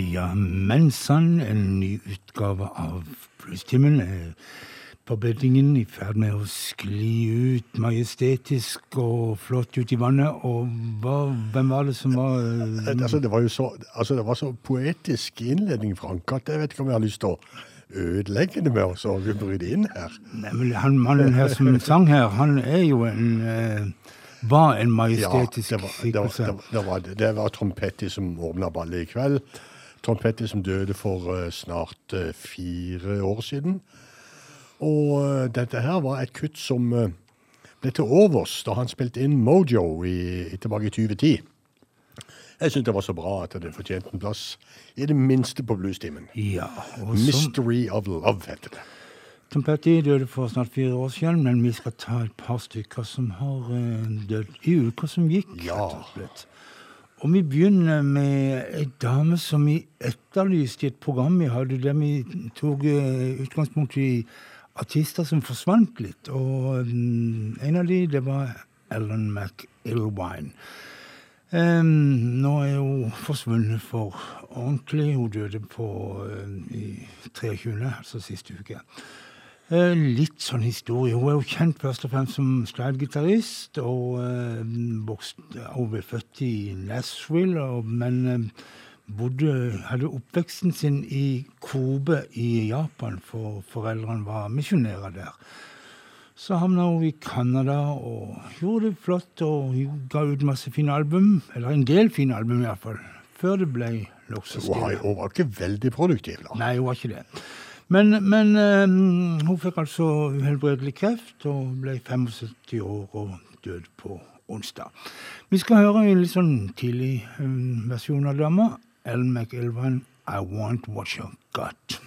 Ja ja, Mensan, en ny utgave av Bluestimen, er på beddingen i ferd med å skli ut majestetisk og flott ut i vannet. Og hva, hvem var det som var eh, Altså, det var jo så, altså, det var så poetisk innledning, Frank, at jeg vet ikke om jeg har lyst til å ødelegge det med oss og vi bryte inn her. Nei, men han mannen her som sang her, han er jo en eh, Var en majestetisk var, det, var, det, var, det, var, det var Tom Petty som åpna ballet i kveld. Tom Petty som døde for eh, snart eh, fire år siden. Og eh, dette her var et kutt som ble til overs da han spilte inn Mojo i, i, tilbake i 2010. Jeg syntes det var så bra at det fortjente en plass, i det minste på bluestimen. Ja, som Mystery of Love heter det. Tom Petty døde for snart fire år siden, men vi skal ta et par stykker som har dødd i uka som gikk. Ja. rett og slett. Og vi begynner med ei dame som vi etterlyste i et program vi hadde, der vi tok eh, utgangspunkt i artister som forsvant litt. Og mm, en av de, det var Ellen McIlwine. Um, nå er hun forsvunnet for ordentlig. Hun døde på, um, i 23., altså siste uke. Eh, litt sånn historie. Hun er jo kjent først og fremst som slidegitarist. Og eh, hun ble født i Nashville, men eh, bodde, hadde oppveksten sin i Kobe i Japan, for foreldrene var misjonærer der. Så havna hun i Canada og gjorde det flott og ga ut masse fine album. Eller en del fine album, iallfall. Før det ble nokså stille. Hun var ikke veldig produktiv, da. Nei, hun var ikke det. Men, men um, hun fikk altså uhelbredelig kreft og ble 75 år og død på onsdag. Vi skal høre en litt sånn tidlig um, versjon av dama. Ellen McIlvan, I Want What You Got.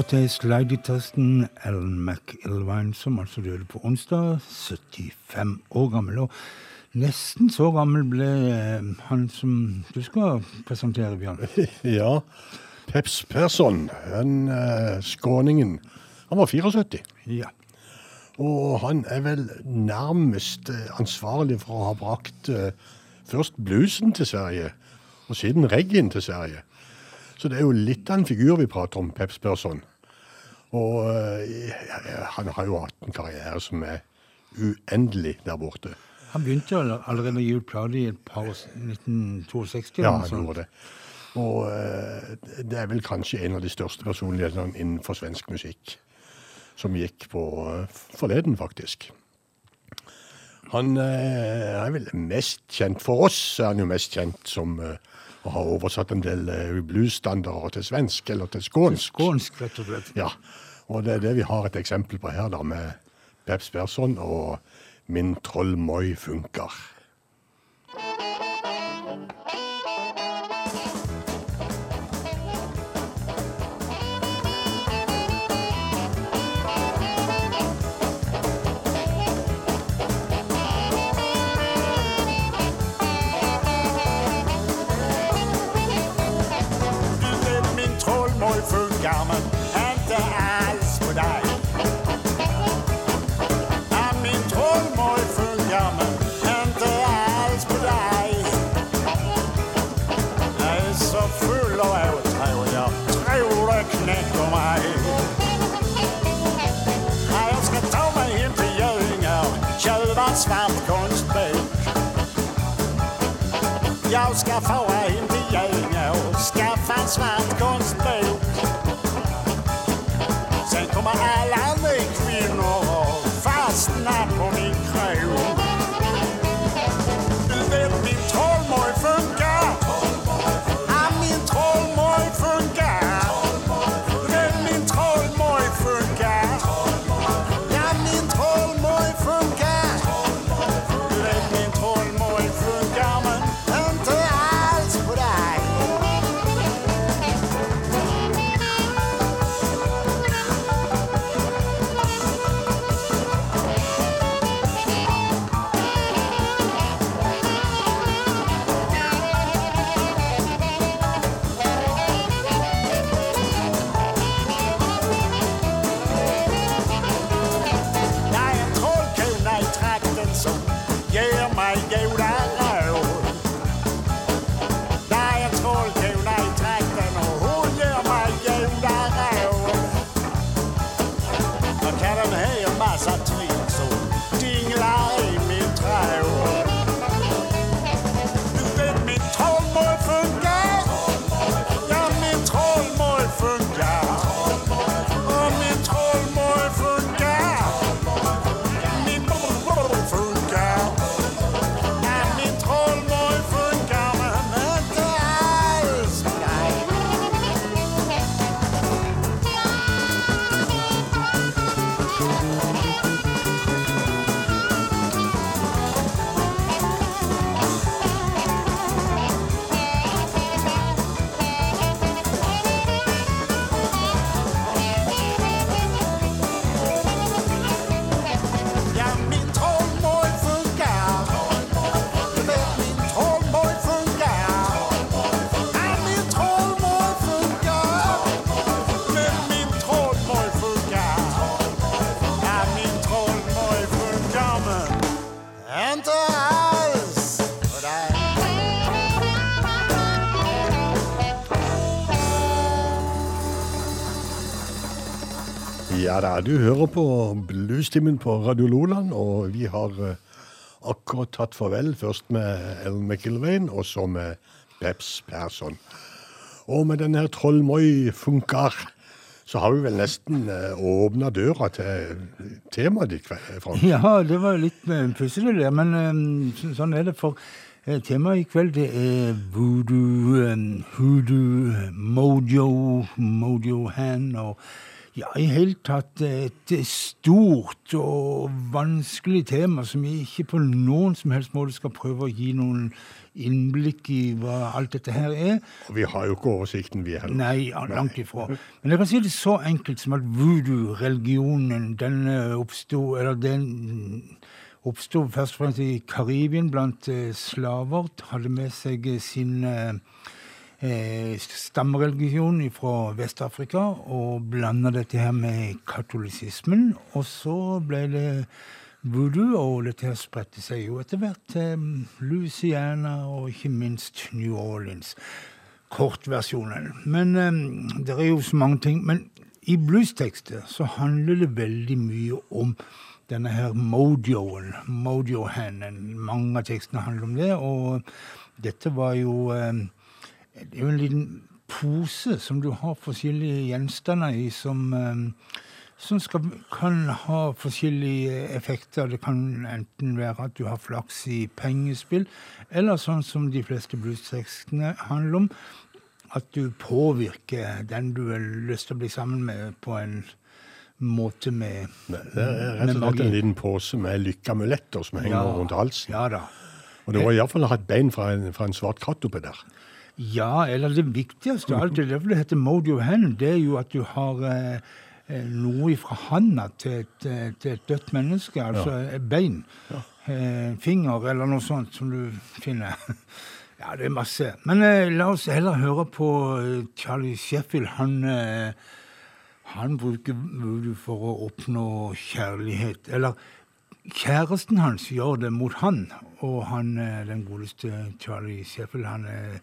Flotte slidey-testen Ellen McIlvine, som altså døde på onsdag, 75 år gammel. Og nesten så gammel ble eh, han som du skal presentere, Bjørn. Ja. Peps Persson, den uh, skåningen. Han var 74. Ja. Og han er vel nærmest uh, ansvarlig for å ha brakt uh, først bluesen til Sverige, og siden reggaen til Sverige. Så det er jo litt av en figur vi prater om, Peps Persson. Og uh, han har jo hatt en karriere som er uendelig der borte. Han begynte allerede å gi Plady i et par 1962. Ja, han gjorde det. Og uh, det er vel kanskje en av de største personlighetene innenfor svensk musikk som gikk på uh, forleden, faktisk. Han er vel mest kjent for oss, er han jo mest kjent som og har oversatt en del uh, bluesstandarder til svensk eller til skånsk. Skånsk, rett og slett. Ja, og det er det vi har et eksempel på her, da, med Peps Persson og Min troll Moi funker. Funkar Jag ska en in till och skaffa en svart konstbok. Da, du hører på Bluestimen på Radio Loland, og vi har eh, akkurat tatt farvel. Først med Ellen McIlvain, og så med Peps Persson. Og med denne Trollmøy funkar, så har vi vel nesten uh, åpna døra til temaet ditt, Frank. Ja, det var litt uh, pussig det, men eh, sånn er det. For eh, temaet i kveld det er voodoo, hoodoo, mojo, mojo hand og ja, i hele tatt et stort og vanskelig tema som vi ikke på noen som helst måte skal prøve å gi noen innblikk i hva alt dette her er. Og vi har jo ikke oversikten, vi heller. Nei, langt ifra. Men jeg kan si det så enkelt som at voodoo-religionen, den eh, oppsto Eller den oppsto først og fremst i Karibien blant eh, slaver. Hadde med seg eh, sin eh, eh, stammereligion fra Vest-Afrika og blanda dette her med katolisismen. Og så ble det voodoo, og dette her spredte seg jo etter hvert til Louisiana og ikke minst New Orleans. Kortversjonen. Men eh, det er jo så mange ting. Men i bluestekster så handler det veldig mye om denne her mojoen, mojo-handen. Mange av tekstene handler om det, og dette var jo eh, det er jo en liten pose som du har forskjellige gjenstander i, som, eh, som skal, kan ha forskjellige effekter. Det kan enten være at du har flaks i pengespill, eller sånn som de fleste bluestekstene handler om, at du påvirker den du har lyst til å bli sammen med, på en måte med, Det er rett og slett en liten pose med lykkeamuletter som henger Ja. rundt halsen. Ja da. Og det var iallfall et bein fra en, fra en svart katt oppi der. Ja, eller det viktigste av alt, det er derfor det heter Mojo Hand, det er jo at du har eh, eh, noe fra handa til, eh, til et dødt menneske, altså ja. bein, eh, finger eller noe sånt som du finner. Ja, det er masse. Men eh, la oss heller høre på eh, Charlie Sheffield. Han, eh, han bruker voodoo for å oppnå kjærlighet. Eller kjæresten hans gjør det mot han, og han, eh, den godeste Charlie Sheffield, han er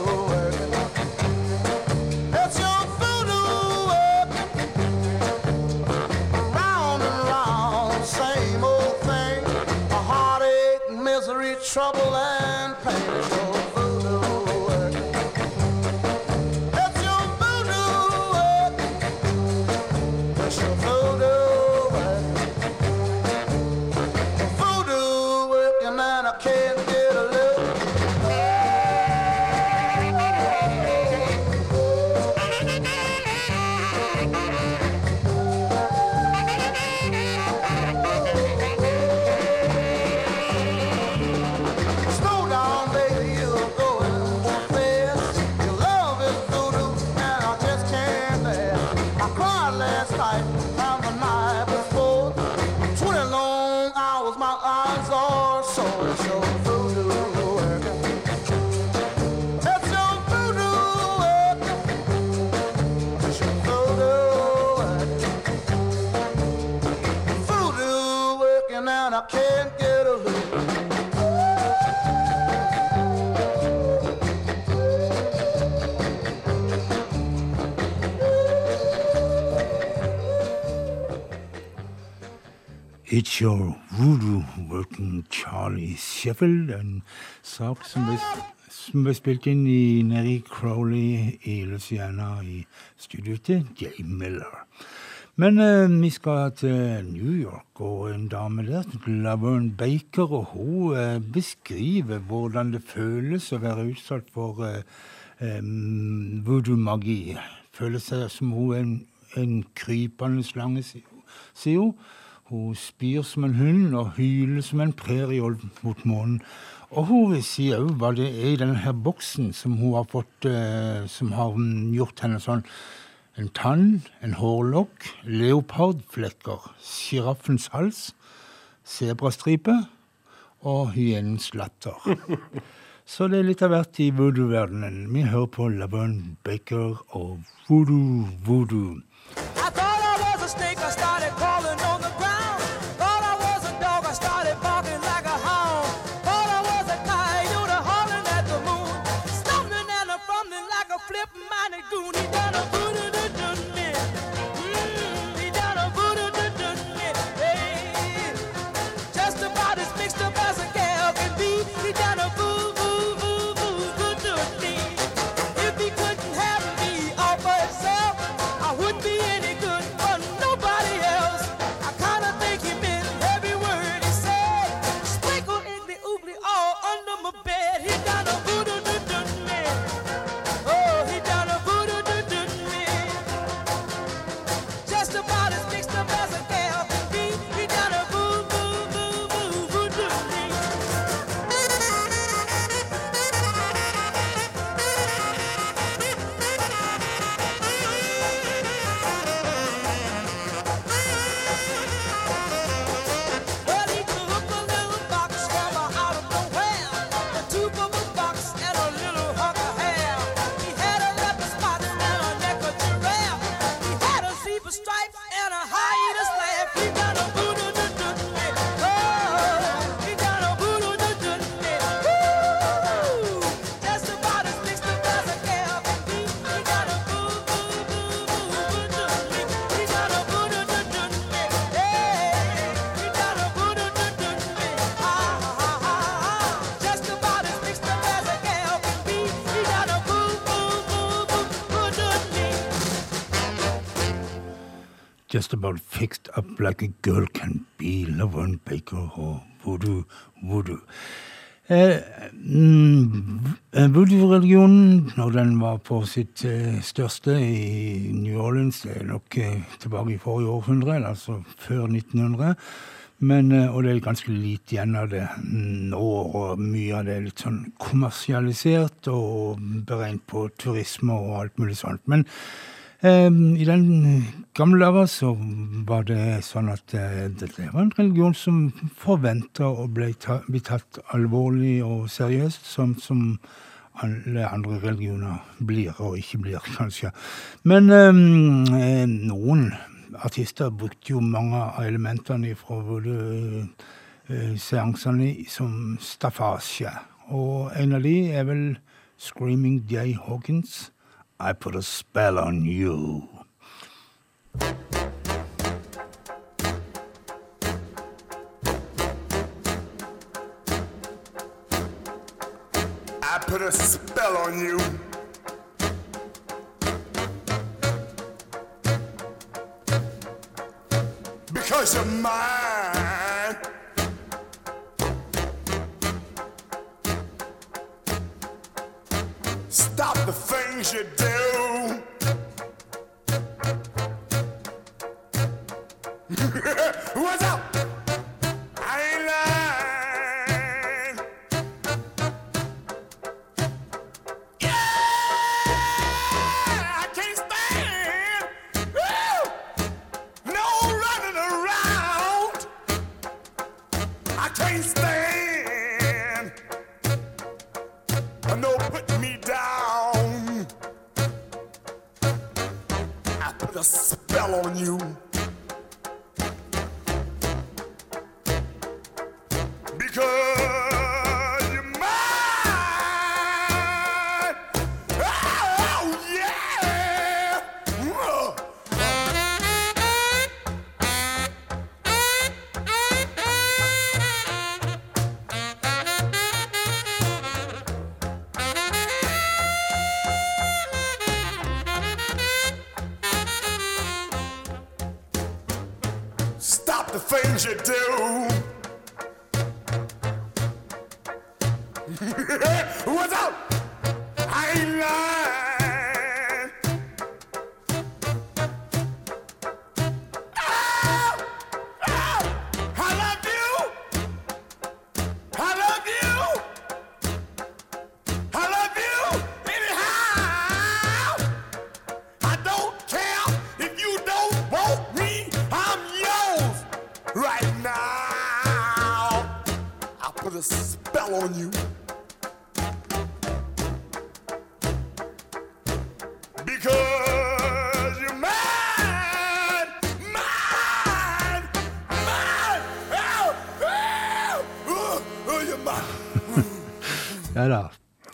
It's Your Voodoo Working Charlie Sheffield. En sak som ble, som ble spilt inn i Neri Crowley i Louisiana i studioet til Jay Miller. Men eh, vi skal til New York, og en dame der Laverne Baker, og hun eh, beskriver hvordan det føles å være utsatt for eh, eh, voodoo-magi. Føler seg som hun er en, en krypende slange, sier hun. Hun. Spyr som en hund og hyler som en prærieolv mot månen. Og hun vil si òg hva det er i denne her boksen som hun har fått, eh, som har gjort henne sånn. En tann, en hårlokk, leopardflekker, sjiraffens hals, sebrastripe og hyenens latter. Så det er litt av hvert i voodoo-verdenen. Vi hører på Lavon Baker og Voodoo Voodoo. I thought I was a snake, Just about fixed up like a girl can be. Laverne Baker og voodoo voodoo. Eh, mm, eh, Voodoo-religionen, når den var på sitt eh, største i New Orleans, det er nok tilbake i forrige århundre, altså før 1900. Men, og det er ganske lite igjen av det nå, og mye av det er litt sånn kommersialisert og beregnet på turisme og alt mulig sånt. Men I den gamle dager så var det sånn at det dette var en religion som forventa å bli, tatt alvorlig og seriøst, som, som alle andre religioner blir, og ikke blir, kanskje. Men eh, noen artister brukte jo mange av elementene fra både eh, seansene som staffasje. Og en av de er vel Screaming Jay Hawkins. I put a spell on you. I put a spell on you. Because you're mine. Victory!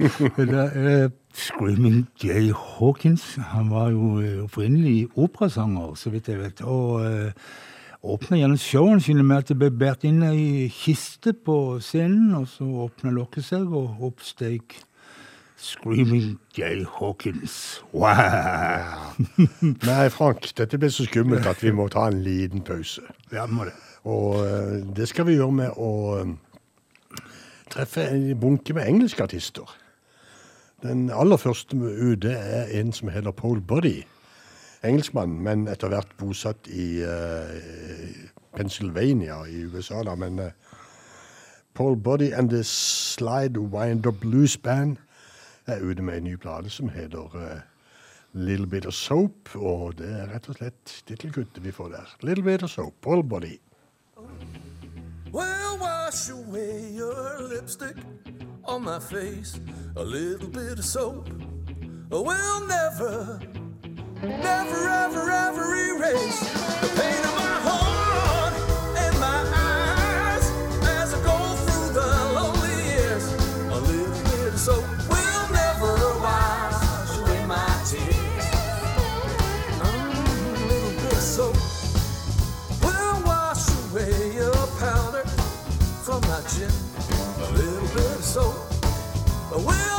Det er Screaming Jay Hawkins. Han var jo eh, opprinnelig operasanger, så vidt jeg vet. Og eh, åpna gjerne showene sine med at det ble båret inn ei kiste på scenen, og så åpna lokket seg, og opp steg Screaming Jay Hawkins. Wow! Nei, Frank, dette ble så skummelt at vi må ta en liten pause. Ja, må det. Og det skal vi gjøre med å treffe en bunke med engelske artister. Den aller første ute er en som heter Paul Buddy. Engelskmann, men etter hvert bosatt i uh, Pennsylvania i USA. da, Men uh, Paul Buddy and the Slide Winder Blues Band er ute med en ny plate som heter uh, Little Bit of Soap. Og det er rett og slett tittelkuttet vi får der. Little Bit of Soap, Paul Buddy. Well, wash away your lipstick on my face. A little bit of soap will never, never, ever, ever erase the pain of my heart little bit of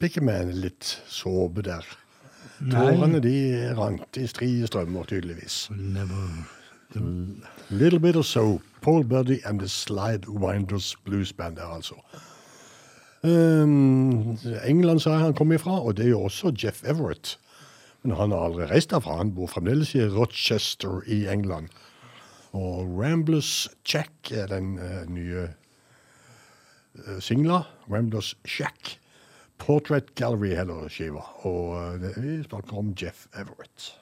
Det ikke med en litt såpe der. Tårene de rant i strie strømmer, tydeligvis. Little Bit of Soap, Paul Buddy and the Slide Winders Blues Band der, altså. Um, England sa han kom ifra, og det gjør også Jeff Everett. Men han har aldri reist derfra. Han bor fremdeles i Rochester i England. Og Ramblers Check er den uh, nye uh, singla. Ramblers Shack. Portrait Gallery heller skiva. Og eh, vi snakker om Jeff Everett.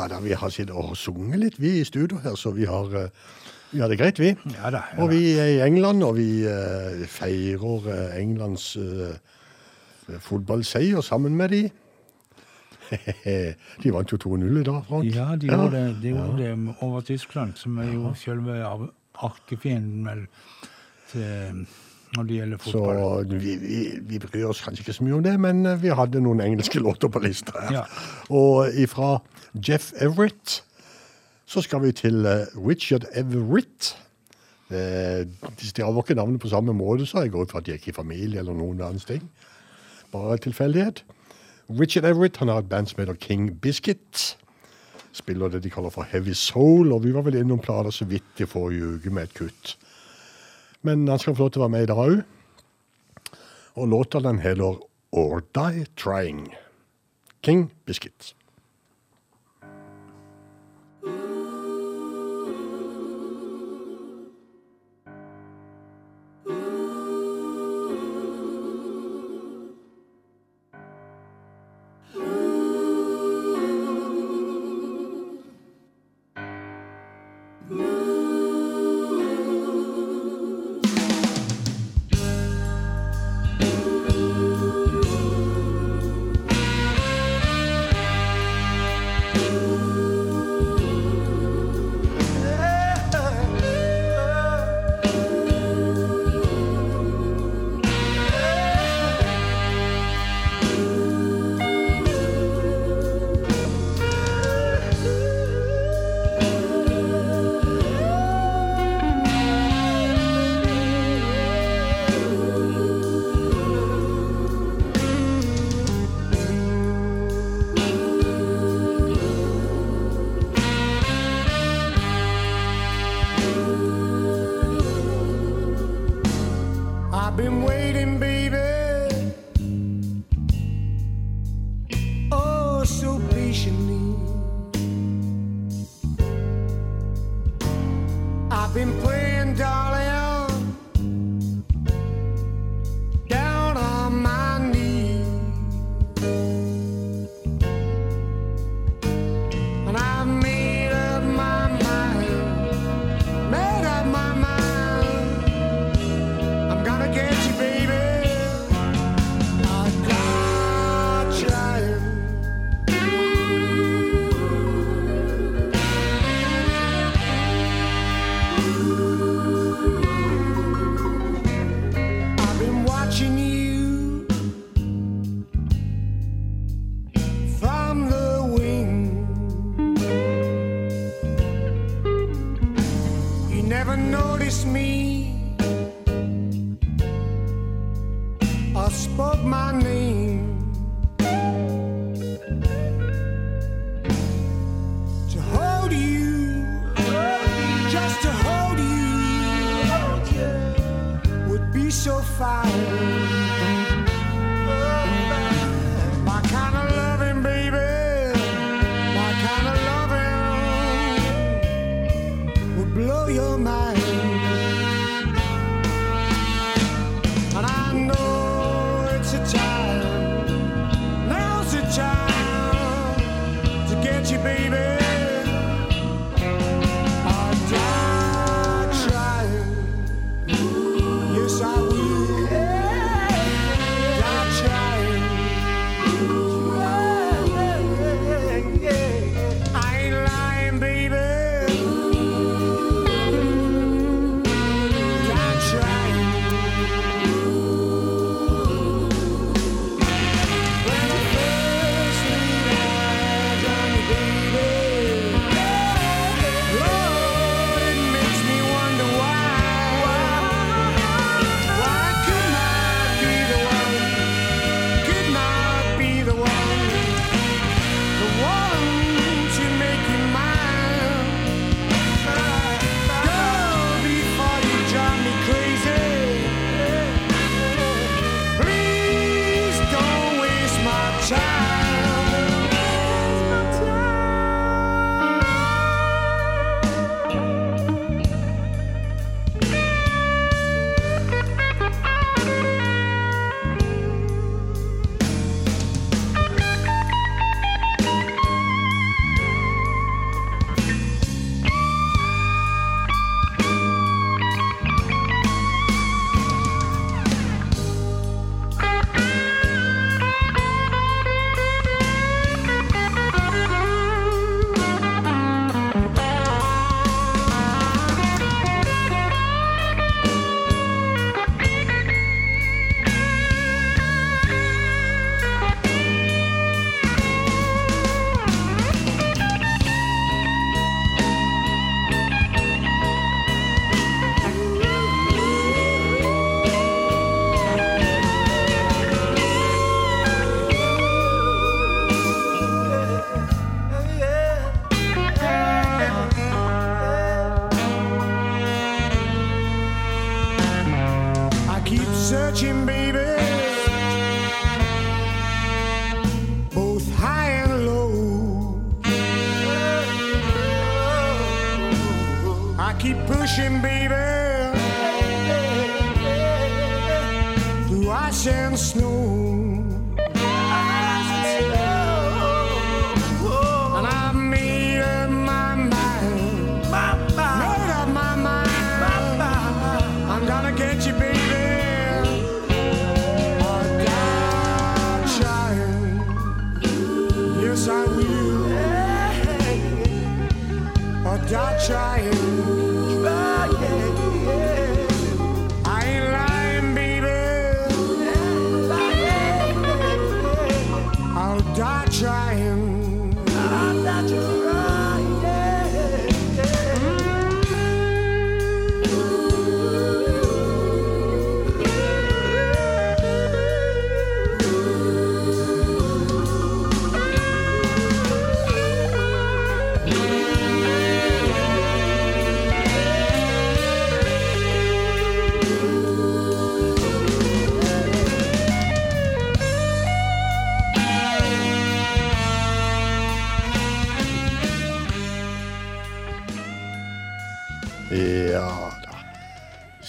Ja da, vi har sittet og sunget litt, vi i studio her, så vi har, eh, vi har det greit, vi. Ja da. Ja, Og vi er i England, og vi uh, feirer uh, Englands uh, fotballseier sammen med de. de vant jo 2-0 i dag, Frank. Ja, de gjorde det, de gjorde det over Tyskland, som er jo selve arkefienden til når det gjelder Så vi, vi, vi bryr oss kanskje ikke så mye om det, men eh, vi hadde noen engelske låter på lista her. Ja. Og ifra Jeff Everett så skal vi til eh, Richard Everett. Eh, De staver ikke navnet på samme måte, så jeg går ut fra at de er ikke i familie eller noen annen ting. Bare tilfeldighet. Richard Everett han har et band som heter King Biscuit. Spiller det de kaller for Heavy Soul, og vi var vel innom plater så vidt i forrige uke med et kutt. Men han skal få lov til å være med i dag òg. Og låta den heter Or Die Trying. King Biscuit.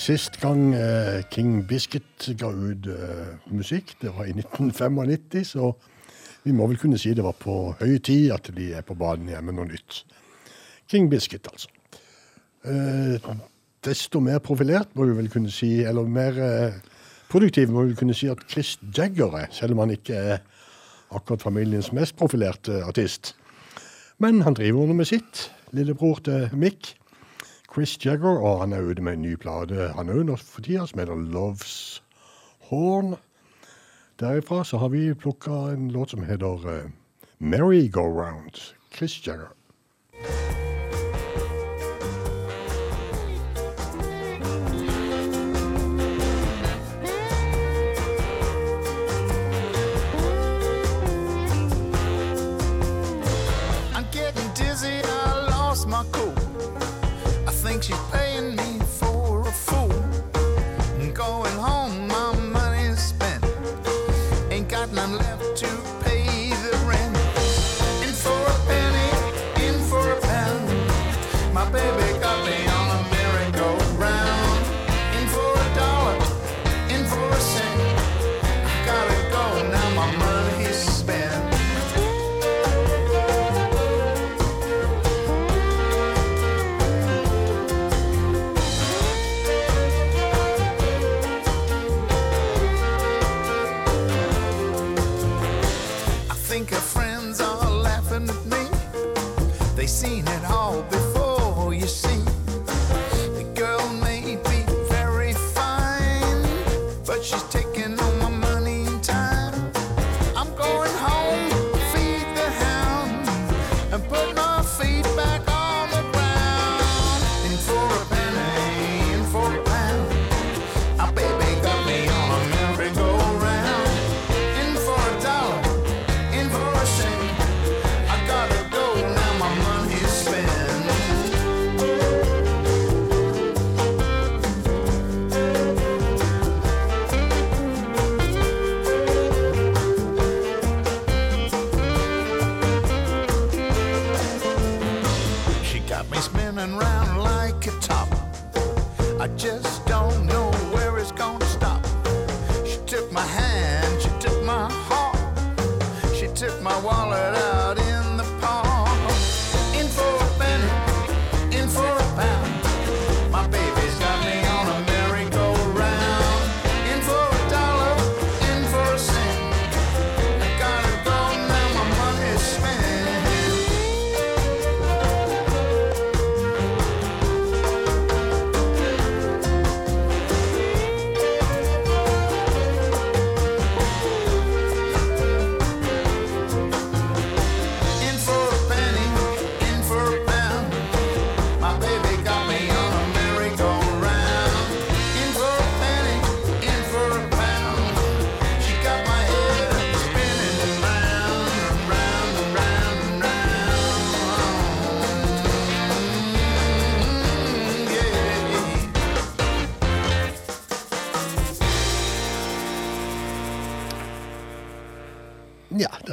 Sist gang eh, King Biscuit ga ut eh, musikk, det var i 1995, så vi må vel kunne si det var på høy tid at de er på banen igjen med noe nytt. King Biscuit, altså. Eh, desto mer profilert må vi vel kunne si, eller mer eh, produktiv må vi kunne si at Chris Jagger er, selv om han ikke er akkurat familiens mest profilerte artist. Men han driver under med sitt. Lillebror til Mick. Chris Jagger, og han er ute med en ny plate, han er òg, for tida, som heter Love's Horn. Derifra så har vi plukka en låt som heter eh, uh, Merry Go Round. Chris Jagger.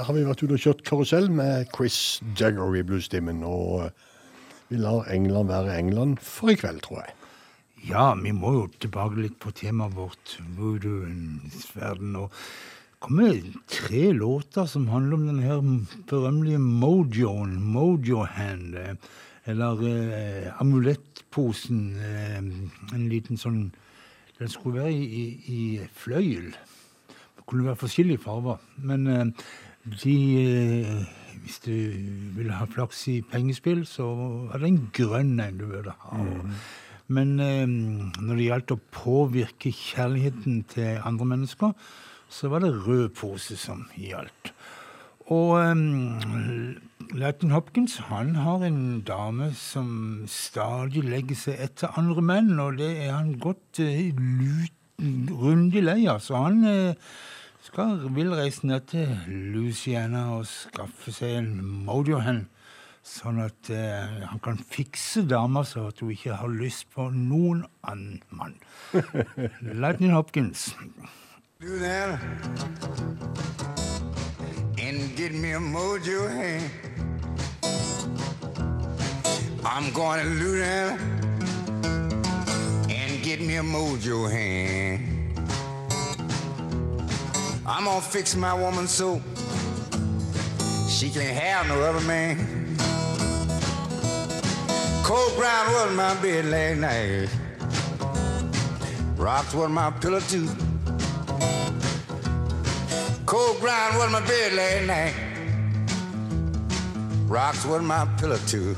har vi vært ute og kjørt karusell med Chris Jagger i Bluestimen. Og eh, vi lar England være England for i kveld, tror jeg. Ja, vi må jo tilbake litt på temaet vårt, voodooens verden. Og kommer tre låter som handler om den her berømmelige mojoen, mojohand. Eh, eller eh, amulettposen. Eh, en liten sånn Den skulle være i, i, i fløyel. Det kunne være forskjellige farger. Men eh, de eh, Hvis du ville ha flaks i pengespill, så var det en grønn en du burde ha. Men eh, når det gjaldt å påvirke kjærligheten til andre mennesker, så var det rød pose som gjaldt. Og um, Latin Hopkins han har en dame som stadig legger seg etter andre menn, og det er han godt uh, lut, rundig lei av. Så han eh, skal vil reise ned til Luciana og skaffe seg en mojo-hen. Sånn at eh, han kan fikse dama så at hun ikke har lyst på noen annen mann. Lightning Hopkins. Do that and get me a mojo hand. I'm going to that. and get me a mojo hand. I'm gonna fix my woman so she can't have no other man. Cold ground was my bed last night. Rocks was my pillow too. Cold ground was my bed last night. Rocks was my pillow too.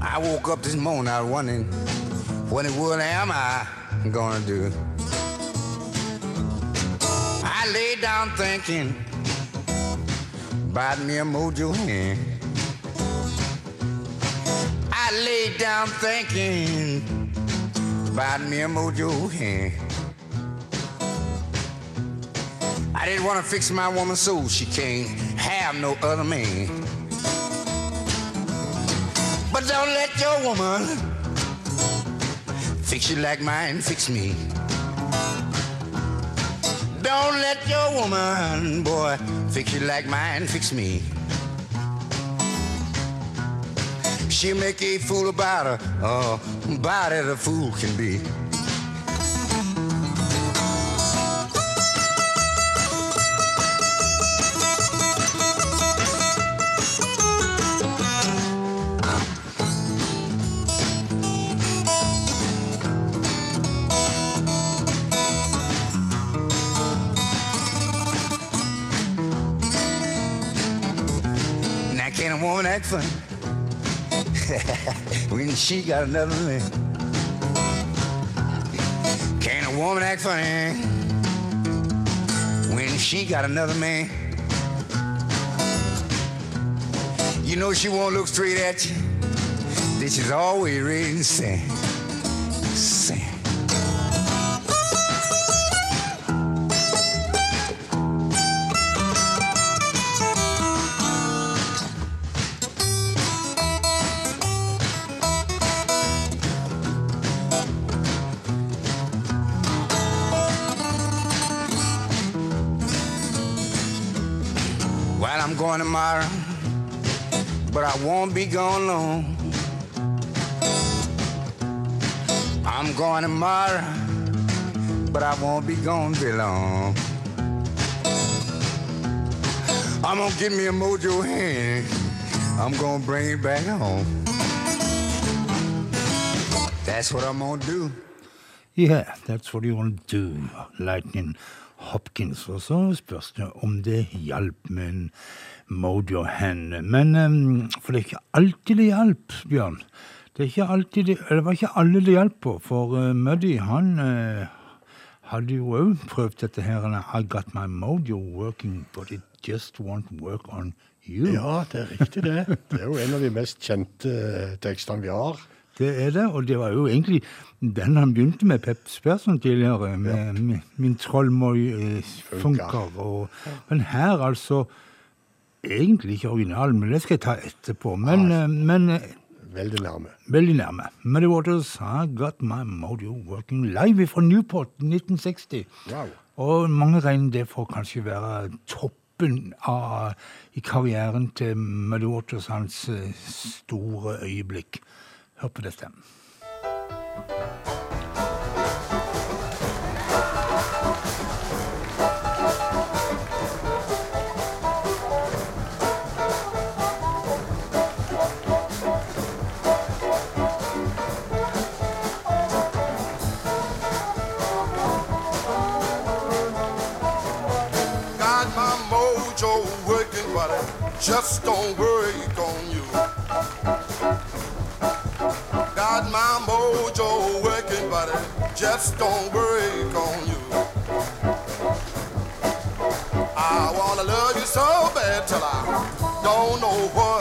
I woke up this morning, I wondering what in the world am I gonna do? Down thinking about me a mojo hand. I lay down thinking about me a mojo hand. I didn't want to fix my woman so she can't have no other man. But don't let your woman fix you like mine fix me. Don't let your woman, boy, fix you like mine fix me. She'll make a fool about her, oh, about it a fool can be. When she got another man? Can a woman act funny when she got another man? You know she won't look straight at you. This is always ready to. Going tomorrow, but I won't be gone long. I'm going tomorrow, but I won't be gone very long. I'm gonna get me a mojo hand. I'm gonna bring it back home. That's what I'm gonna do. Yeah, that's what you want to do, Lightning Hopkins. Og så er spørs det om det hjalp med mojo hand. Men For det er ikke alltid det hjalp, Bjørn. Det, er ikke alltid det, var ikke alle det hjalp på, for eh, Muddy han eh, hadde jo òg prøvd dette her. I got my mojo working, but it just won't work on you. Ja, det er riktig det. Det er jo en av de mest kjente eh, tekstene vi har. Det er det, og det var jo egentlig den han begynte med, Pep Sperson tidligere, med, ja. Min trollmoi eh, funker. Og, men her altså Egentlig ikke originalen, men det skal jeg ta etterpå. Men, ah, men eh, Veldig nærme. veldig nærme. Muddy Waters, I got my mojo working live fra Newport 1960. Wow. Og mange regner det for kanskje være toppen av, i karrieren til Muddy Waters, hans eh, store øyeblikk. Hør på dette. Mojo working, but it just don't work on you. Got my mojo working, it just don't work on you. I wanna love you so bad till I don't know what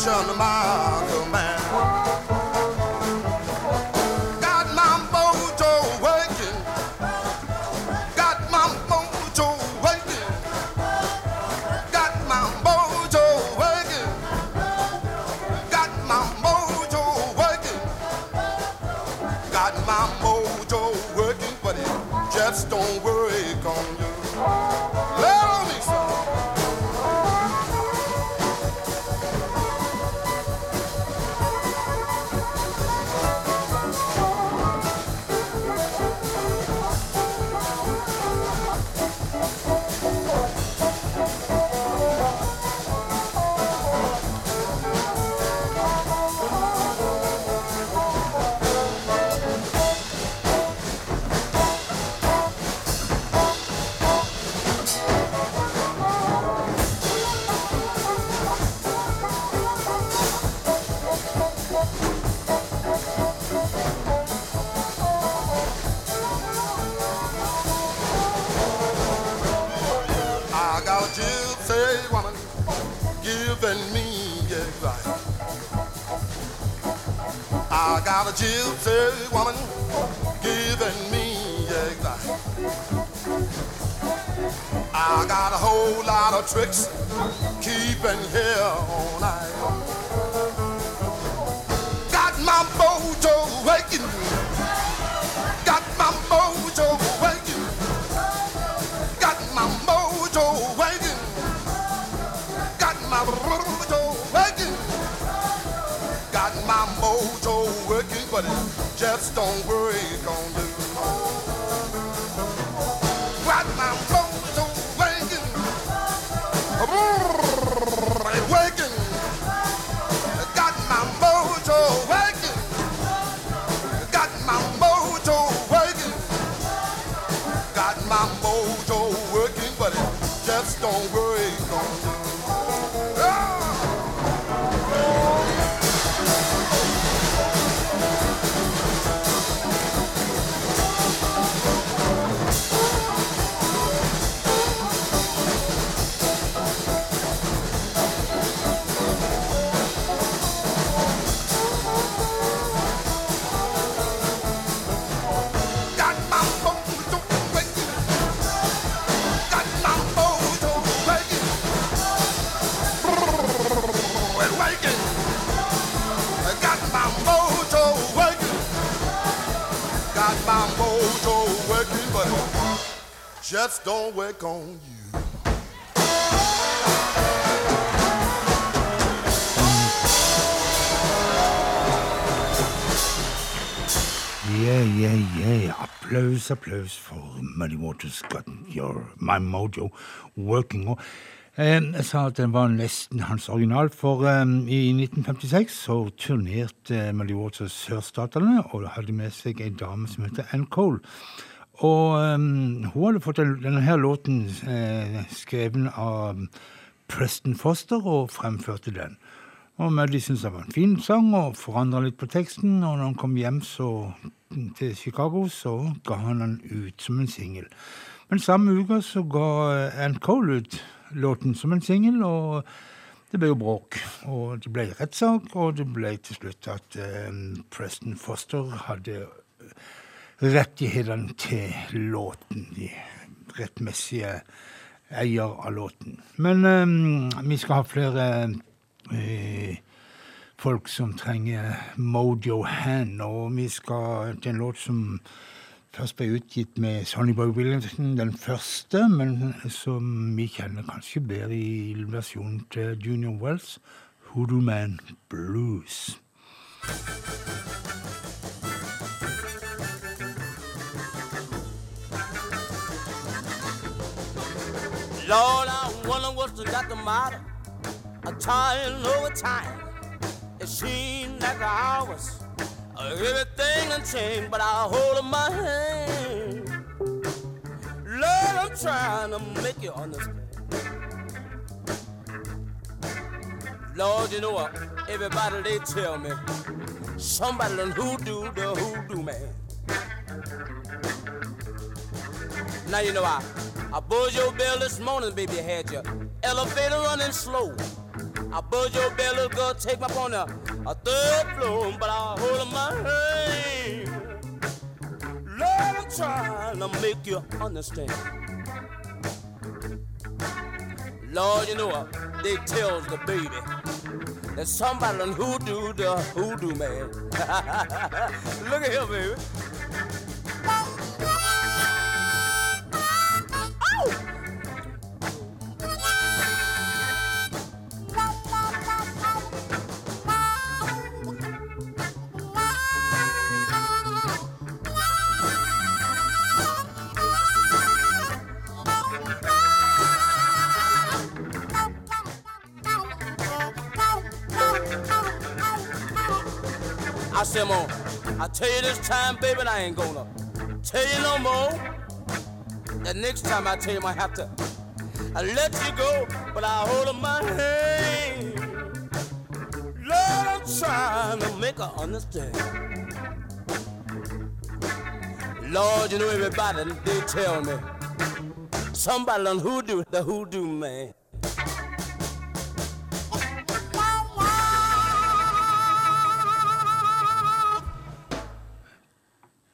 rich under my don't work on you. Yeah, yeah, yeah. Applaus, applaus for Muddy Waters got your, my mojo working. Og, eh, jeg sa at den var nesten hans original, for eh, i 1956 så turnerte eh, Muddy Waters sørstatene og hadde med seg ei dame som heter Ann Cole. Og um, hun hadde fått denne her låten eh, skrevet av Preston Foster og fremførte den. Og Muddy syntes det var en fin sang og forandra litt på teksten. Og når han kom hjem så, til Chicago, så ga han den ut som en singel. Men samme uke så ga eh, Ann Cole ut låten som en singel, og det ble jo bråk. Og det ble rettssak, og det ble til slutt at eh, Preston Foster hadde rettighetene til låten. De rettmessige eier av låten. Men um, vi skal ha flere uh, folk som trenger Mojo Hand, og vi skal til en låt som først ble utgitt med Sonny Boy Williamson, den første, men som vi kjenner kanskje bedre i versjonen til Junior Wells, Hoodoo Man Blues. Lord, I wonder what's got the matter. I'm trying over time. It seems like hours, everything done changed, but I hold in my hand. Lord, I'm trying to make you understand. Lord, you know what? Everybody they tell me somebody done hoodoo the hoodoo man. Now you know I I buzzed your bell this morning, baby, had your elevator running slow. I buzzed your bell, little girl, take me up on the a third floor, but I hold my hand. Lord, I'm trying to make you understand. Lord, you know what? They tells the baby that somebody done hoodoo the hoodoo man. Look at him, baby. I said, Mom, I tell you this time, baby, I ain't gonna tell you no more. The next time I tell you, I have to I let you go, but I hold in my hand. Lord, I'm trying to make her understand. Lord, you know everybody, they tell me. Somebody done hoodoo, the hoodoo man.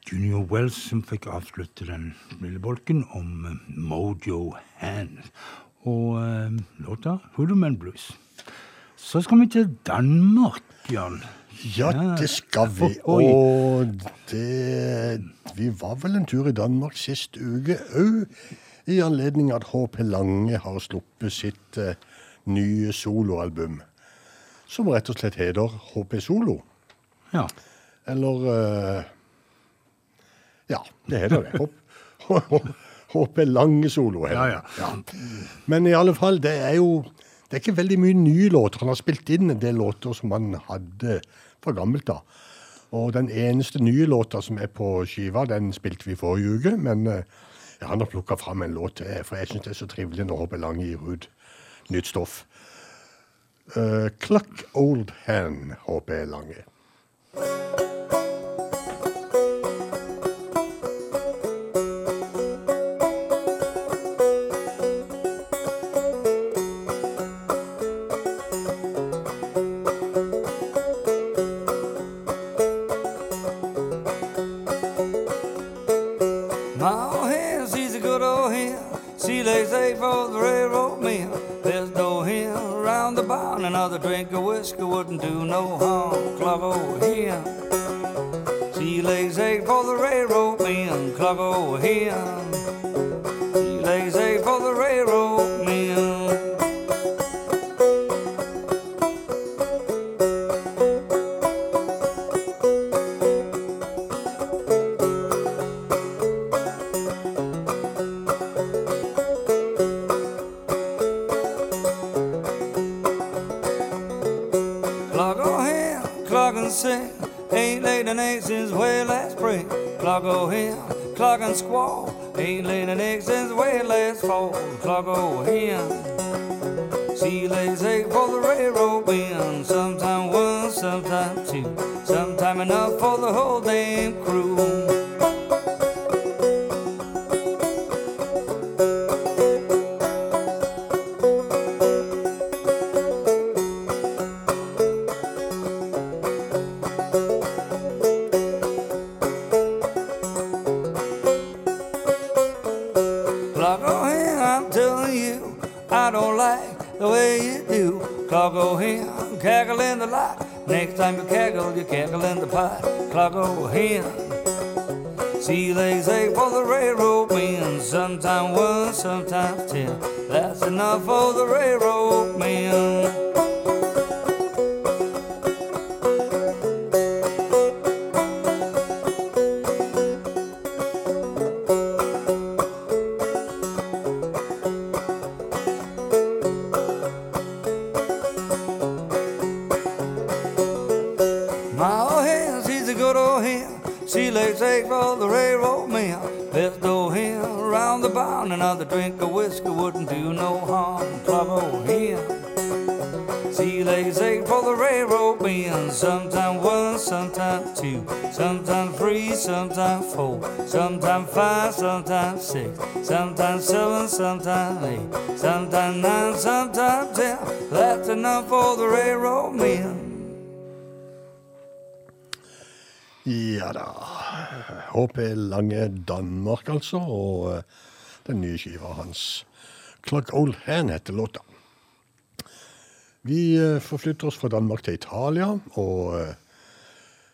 Junior Wells som fikk avslutte den lille bolken om eh, Mojo Hand. Og eh, låta Hoodooman Blues. Så skal vi til Danmark, Jan. Ja, det skal vi. Og det Vi var vel en tur i Danmark sist uke òg, i anledning at HP Lange har sluppet sitt eh, nye soloalbum. Som rett og slett heter HP Solo. Ja. Eller eh, Ja, det heter det. Hop- HP Lange Solo. heter Ja, ja. Men i alle fall, det er jo det er ikke veldig mye nye låter. Han har spilt inn en del låter som han hadde fra gammelt av. Og den eneste nye låta som er på skiva, den spilte vi forrige uke. Men eh, ja, han har plukka fram en låt til, for jeg syns det er så trivelig når HP Lange gir ut nytt stoff. Uh, Cluck Old Hand, HP Lange. Sometimes nine, sometimes ten. That's enough for the railroad men. Ja da. HP Lange Danmark, altså. Og eh, den nye skiva hans. Clock Old Hand heter låta. Vi eh, forflytter oss fra Danmark til Italia og eh,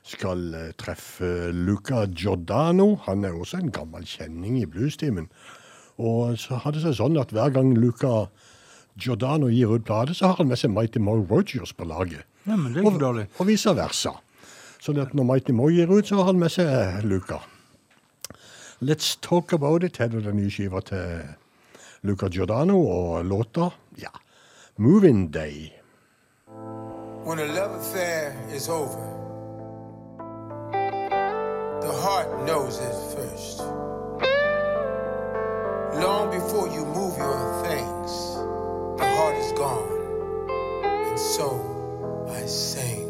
skal treffe Luca Giordano. Han er også en gammel kjenning i bluestimen. Og så har det seg sånn at hver gang Luca Giordano gir ut plate, så har han med seg Mighty Mo Rogers på laget. Ja, men det er Og, ikke dårlig. og vice versa. Sånn at når Mighty Mo gir ut, så har han med seg Luca. Let's Talk About It heter den nye skiva til Luca Giordano, og låta, ja, Moving Day. When a love affair is over, the heart knows it first. Long before you move your things, the heart is gone. And so I sing.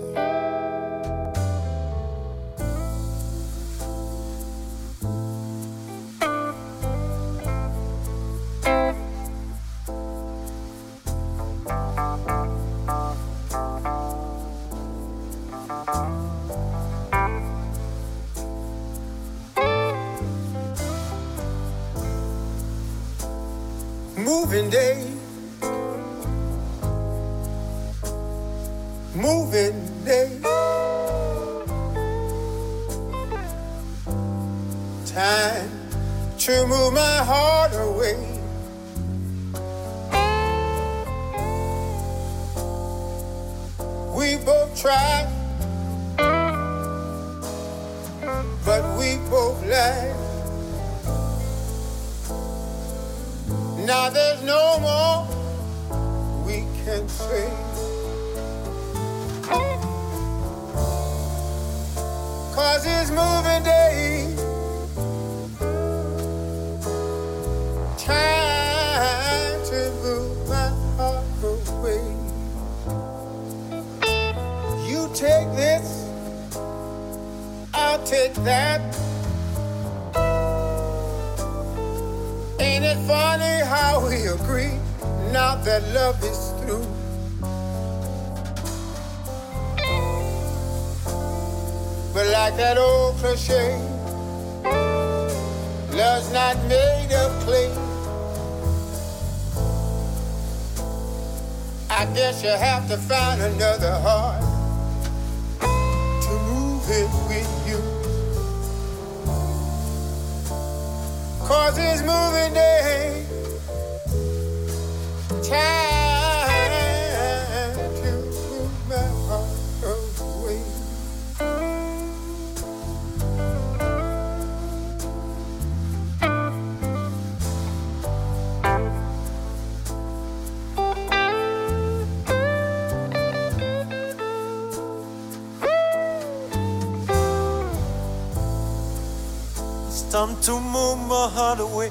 Time to move my heart away.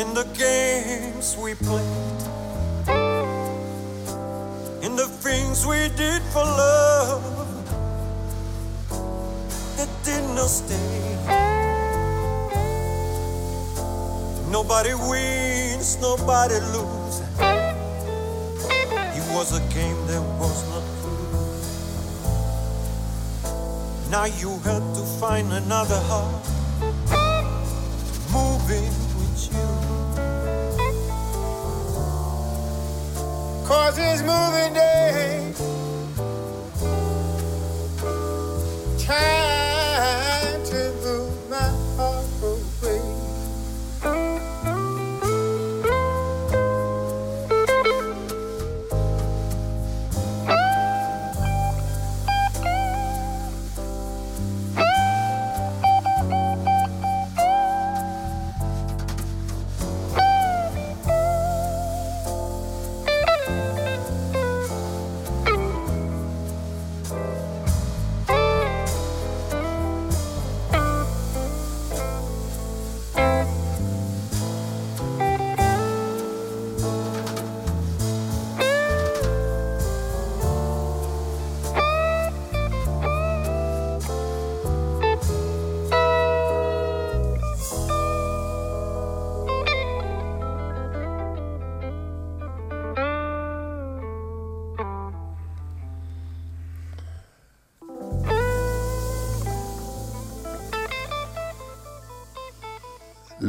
In the games we played, in the things we did for love that did not stay. Nobody wins, nobody loses. Now you have to find another heart moving with you. Cause it's moving day.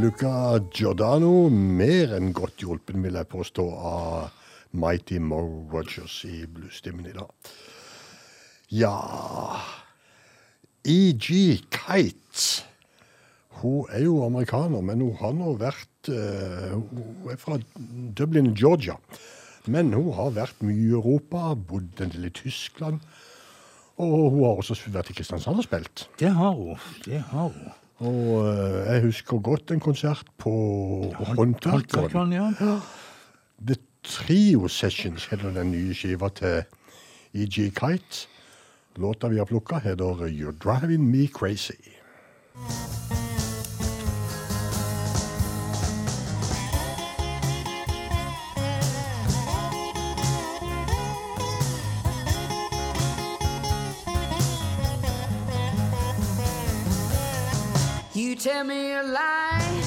Luca Giordano, mer enn godt hjulpen, vil jeg påstå, av Mighty Mo Rogers i bluesstimmen i dag. Ja E.G. Kite. Hun er jo amerikaner, men hun har nå vært eh, Hun er fra Dublin, Georgia. Men hun har vært mye i Europa, bodd en del i Tyskland. Og hun har også vært i Kristiansand og spilt. Det har hun. Det har hun. Og eh, jeg husker godt en konsert på Håndverkeren. Håndverkeren, ja. The Trio Sessions heter den nye skiva til E.G. Kite. Låta vi har plukka, heter You're Driving Me Crazy. Tell me a lie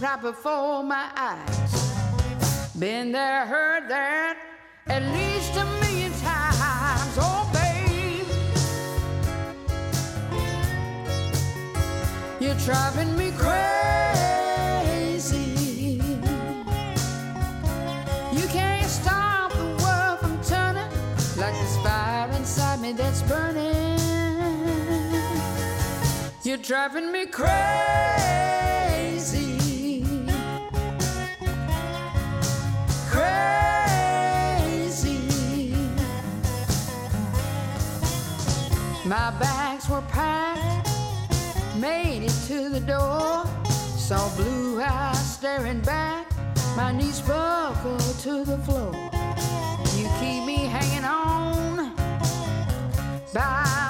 right before my eyes. Been there, heard that at least a million times. Oh, babe, you're driving me crazy. You're driving me crazy. Crazy. My bags were packed, made it to the door. Saw blue eyes staring back, my knees buckle to the floor. You keep me hanging on by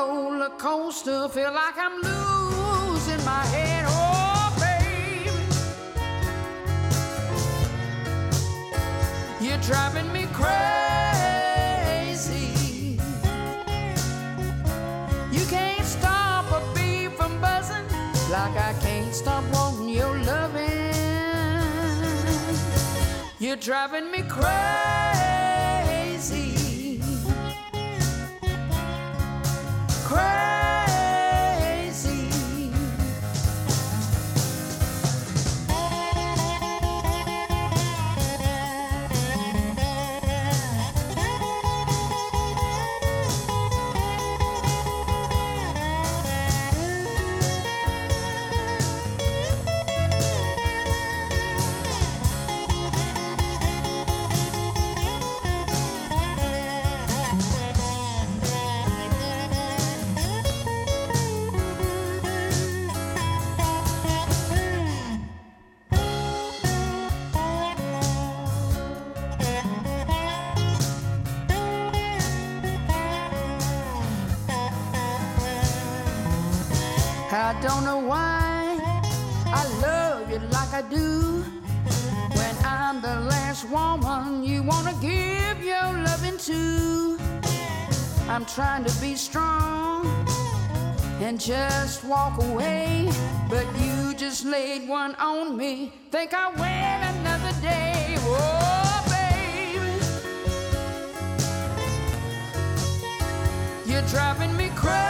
roller coaster, feel like I'm losing my head. Oh, babe, you're driving me crazy. You can't stop a bee from buzzing, like I can't stop wanting your loving. You're driving me crazy. Crazy. Don't know why I love you like I do. When I'm the last woman you wanna give your loving to. I'm trying to be strong and just walk away. But you just laid one on me. Think I'll win another day. Oh, baby. You're driving me crazy.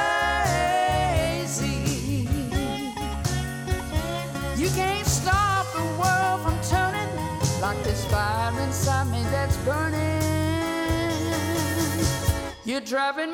inside me that's burning. You're driving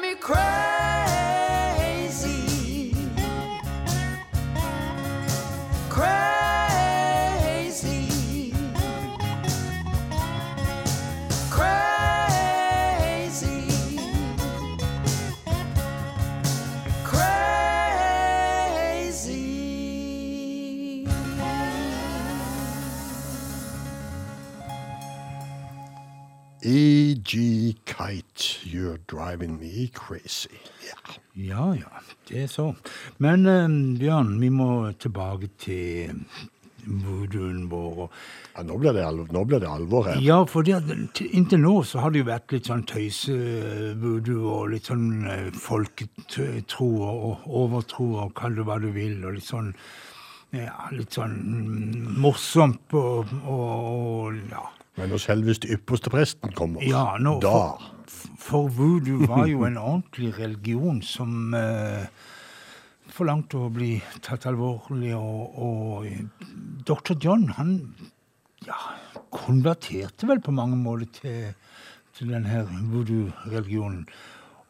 Driving Me Crazy. Ja. Ja, ja, det er så. Men eh, Bjørn, vi må tilbake til voodooen vår. og Ja, nå, blir det alvor, nå blir det alvor her. Ja, for det, at til- inntil nå så har det jo vært litt sånn tøyse-voodoo og litt sånn eh, folketro og overtro og kall det hva du vil, og litt sånn ja, litt sånn mm, morsomt og, og, og ja. Men når selveste ypperste presten kommer, Ja, nå, da for, for voodoo var jo en ordentlig religion som eh, forlangte å bli tatt alvorlig, og, og dr. John, han ja, konverterte vel på mange måter til, til denne voodoo-religionen.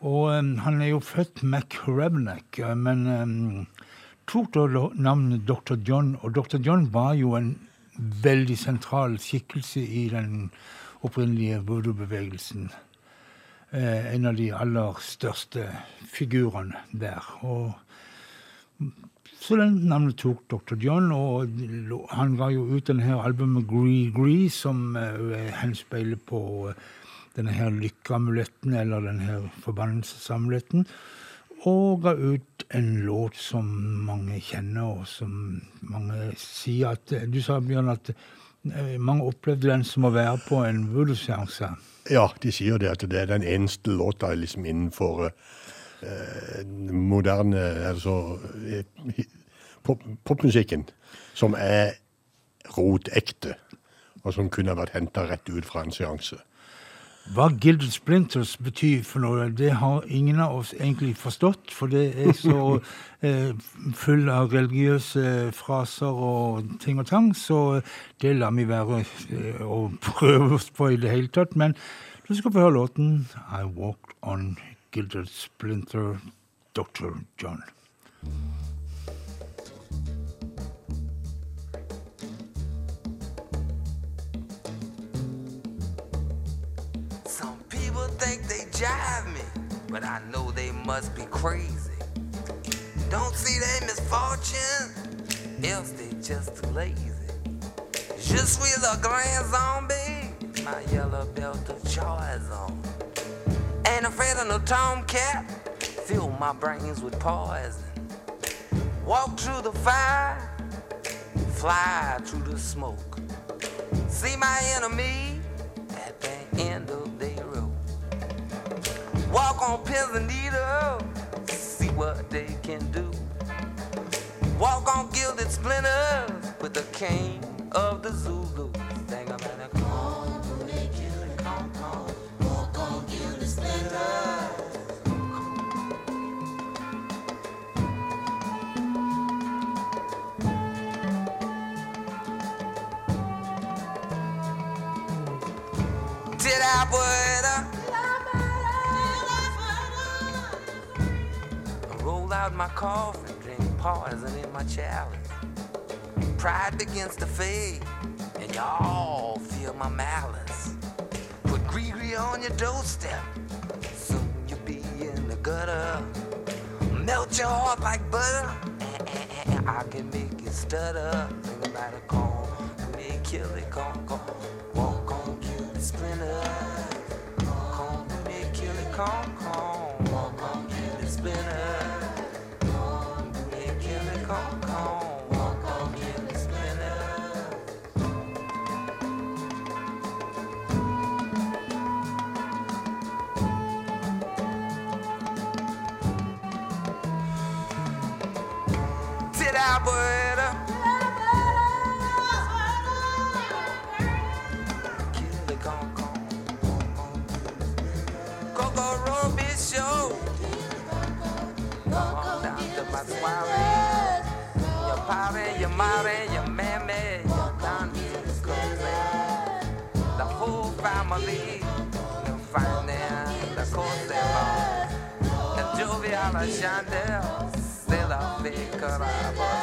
Og eh, han er jo født Mac Revenack, eh, men eh, tok da navnet dr. John, og dr. John var jo en veldig sentral skikkelse i den opprinnelige voodoo-bevegelsen. Eh, en av de aller største figurene der. Og så den navnet tok Dr. John, og han ga jo ut denne her albumet Gree Gree, som eh, henspeiler på eh, denne her lykkeamuletten, eller denne her forbannelsesamuletten, og ga ut en låt som mange kjenner, og som mange sier at Du sa, Bjørn, at mange opplevde den som å være på en voodoo-seanse. Ja, de sier det at det er den eneste låta liksom innenfor eh, moderne Altså eh, pop, popmusikken som er rotekte, og som kunne vært henta rett ut fra en seanse. Hva Gilded Splinters betyr for noe, det har ingen av oss egentlig forstått. For det er så eh, full av religiøse fraser og ting og tang, så det lar vi være eh, å prøve oss på i det hele tatt. Men du skal få høre låten I Walked On Gilded Splinter, Dr. John. Jive me, but I know they must be crazy. Don't see their misfortune, else they just lazy. Je suis le grand zombie, my yellow belt of choice on. Ain't afraid of no tomcat, fill my brains with poison. Walk through the fire, fly through the smoke. See my enemy Walk on pins and needles, see what they can do. Walk on gilded splinters with the cane of the Zulu. Out drink poison in my chalice. Pride begins to fade, and y'all feel my malice. Put Gregory on your doorstep, soon you'll be in the gutter. Melt your heart like butter, and, I can make it stutter. Think about a call, me kill it, come, come. Walk on, kill the splinter. Come, me kill it, come, afuera. Coco Ruby Show. Your party, your mommy, your mammy, your tante, the whole family, the finance, the costello, the jovial chandel, de la figura.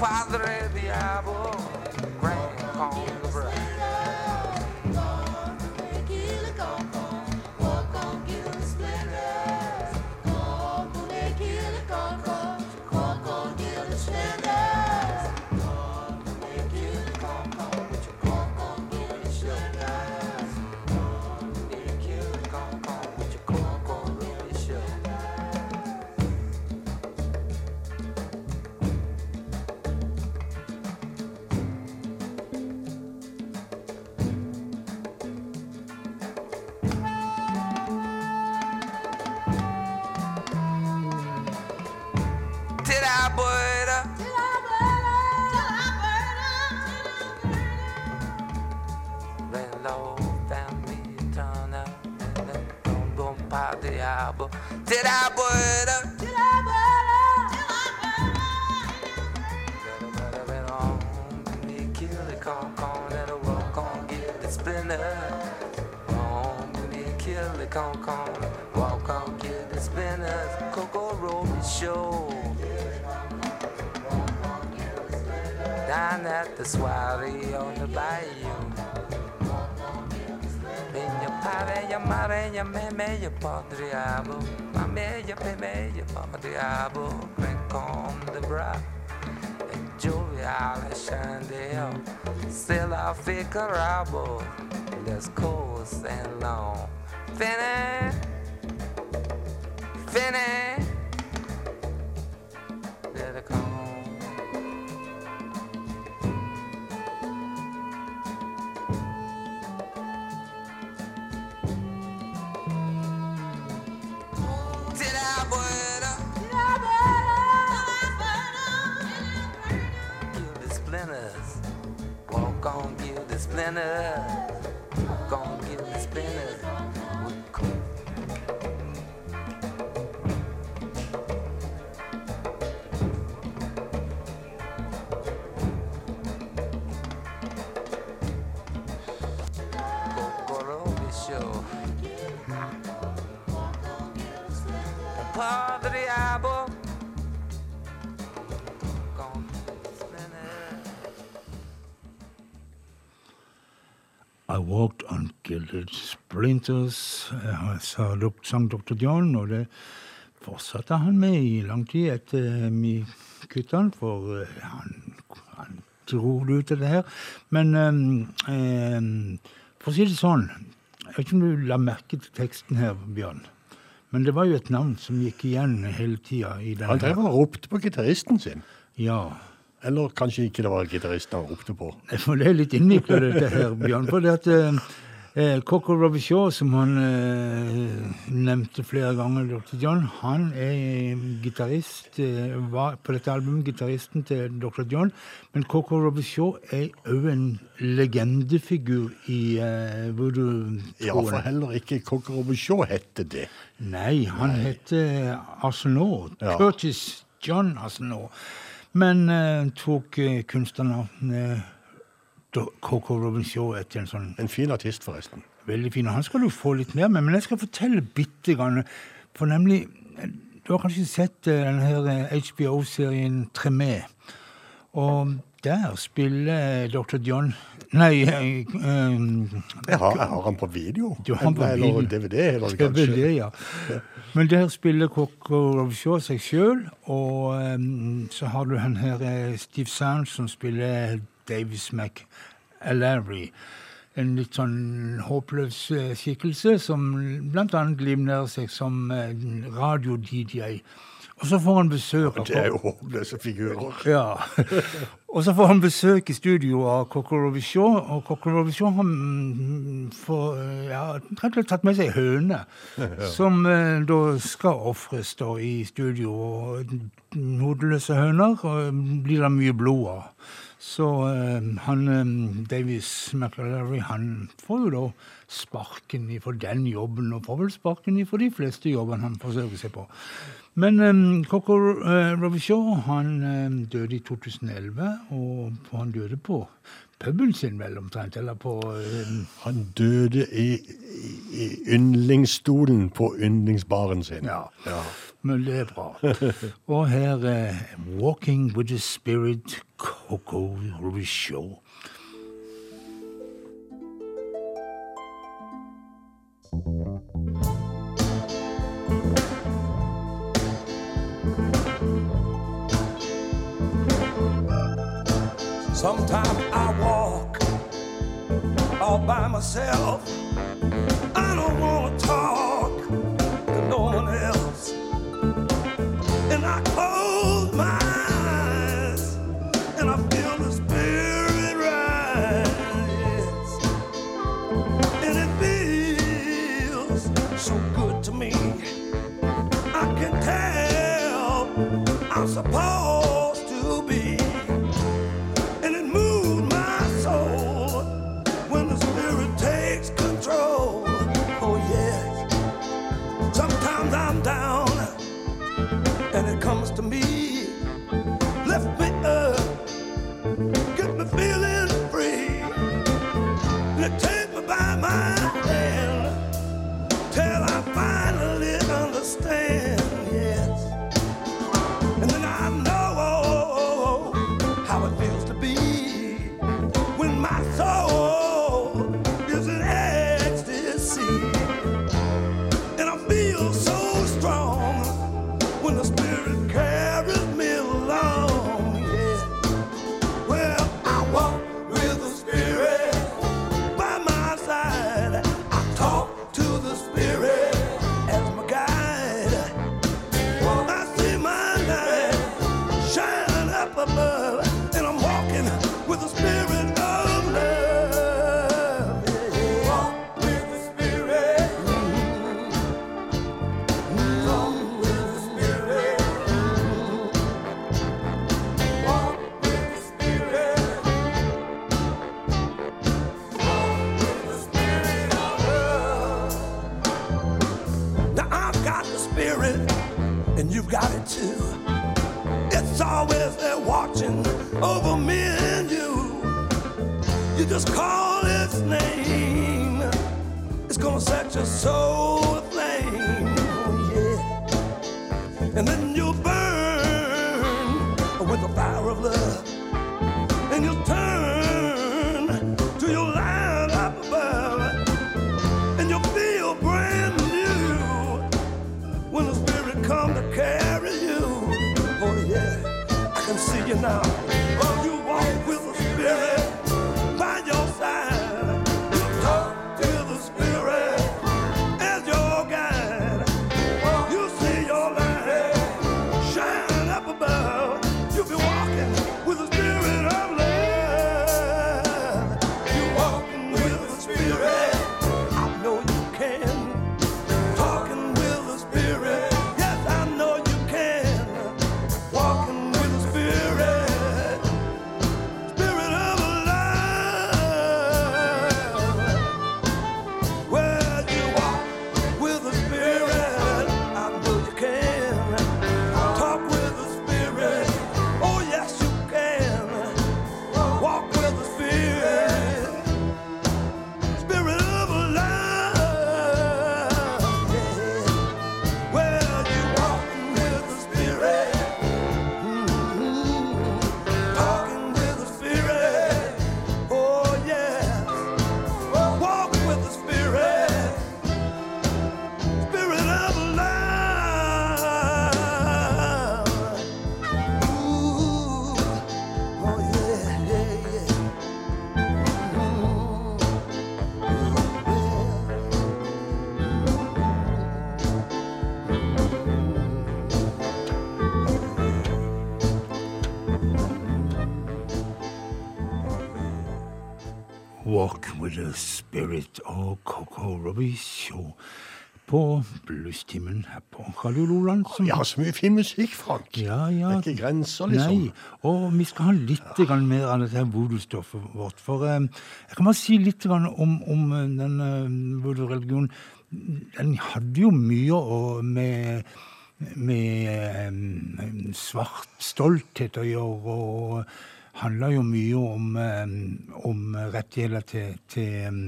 Padre the con con, walk on, get the spinners. Coco Roby Show. Down at the soiree on the bayou. Peña pareja, mareja, me meia podriabo. Ma meia, pe meia podriabo. Crank on the bra. And jovial chandelle. Still I figure rabo. Let's course and long. Finna. Finna. Splinters, eh, sa sang Dr. John, og det fortsatte han med i lang tid etter vi kutta han, for eh, han, han dro det ut av det her. Men eh, eh, for å si det sånn, jeg vet ikke om du la merke til teksten her, Bjørn, men det var jo et navn som gikk igjen hele tida Han drev og ropte på gitaristen sin. Ja. Eller kanskje ikke det var gitaristen han ropte på. For det er litt innvikla, dette her, Bjørn. For det at eh, eh, Coco Robert Shaw, som han eh, nevnte flere ganger, Dr. John, han er gitarist, eh, var på dette albumet gitaristen til Dr. John. Men Coco Robert Shaw er òg en legendefigur i eh, voodoo-troen. Ja, for heller ikke Cocker Shaw hette det. Nei, han heter Arsenault. Ja. Curtis John Arsenault. Men eh, tok kunstnernavnet Coco Robin Shaw etter en sånn En fin artist, forresten. veldig fin. og Han skal du få litt mer med, men jeg skal fortelle bitte grann. For nemlig eh, Du har kanskje sett denne her eh, HBO-serien Tremé. Og der spiller Dr. John Nei eh, eh, Jeg har, jeg har han på video. Du har han på Eller video. DVD, er vel kanskje. DVD, ja. Men der spiller Coco Robshaw seg sjøl, og um, så har du han her eh, Steve Sands som spiller Davis McAlery. En litt sånn håpløs eh, skikkelse som annet livnærer seg som eh, radio-DJ. Og så får han besøk av Det er jo håpløse figurer. ja. Og så får han besøk i studio av Coco og Coco har mm, ja, og slett tatt med seg høne, som eh, da skal ofres i studio. Og hodeløse høner og blir det mye blod av. Så eh, han eh, Davies McLary, han får jo da sparken for den jobben, og får vel sparken for de fleste jobbene han forsøker seg på. Men eh, um, Cocker uh, Rovishaw, han um, døde i 2011, og han døde på puben sin, vel omtrent? Eller på um... Han døde i, i, yndlingsstolen på yndlingsbaren sin. Ja. ja. men det er bra. Og her eh, 'Walking with the Spirit', Coco Rishaw. Sometimes I walk all by myself. The Spirit og Coco Robisho på bluestimen her på Radio Loland. Som... Vi så mye fin musikk, Frank. Ja, ja. Det er ikke grenser, liksom. Nei, og vi skal ha litt ja. mer av dette voodoo-stoffet vårt. For eh, jeg kan bare si litt om, om eh, den eh, voodoo-religionen. Den hadde jo mye å, med, med svart stolthet å gjøre. og handla jo mye om, eh, om rettigheter til, til,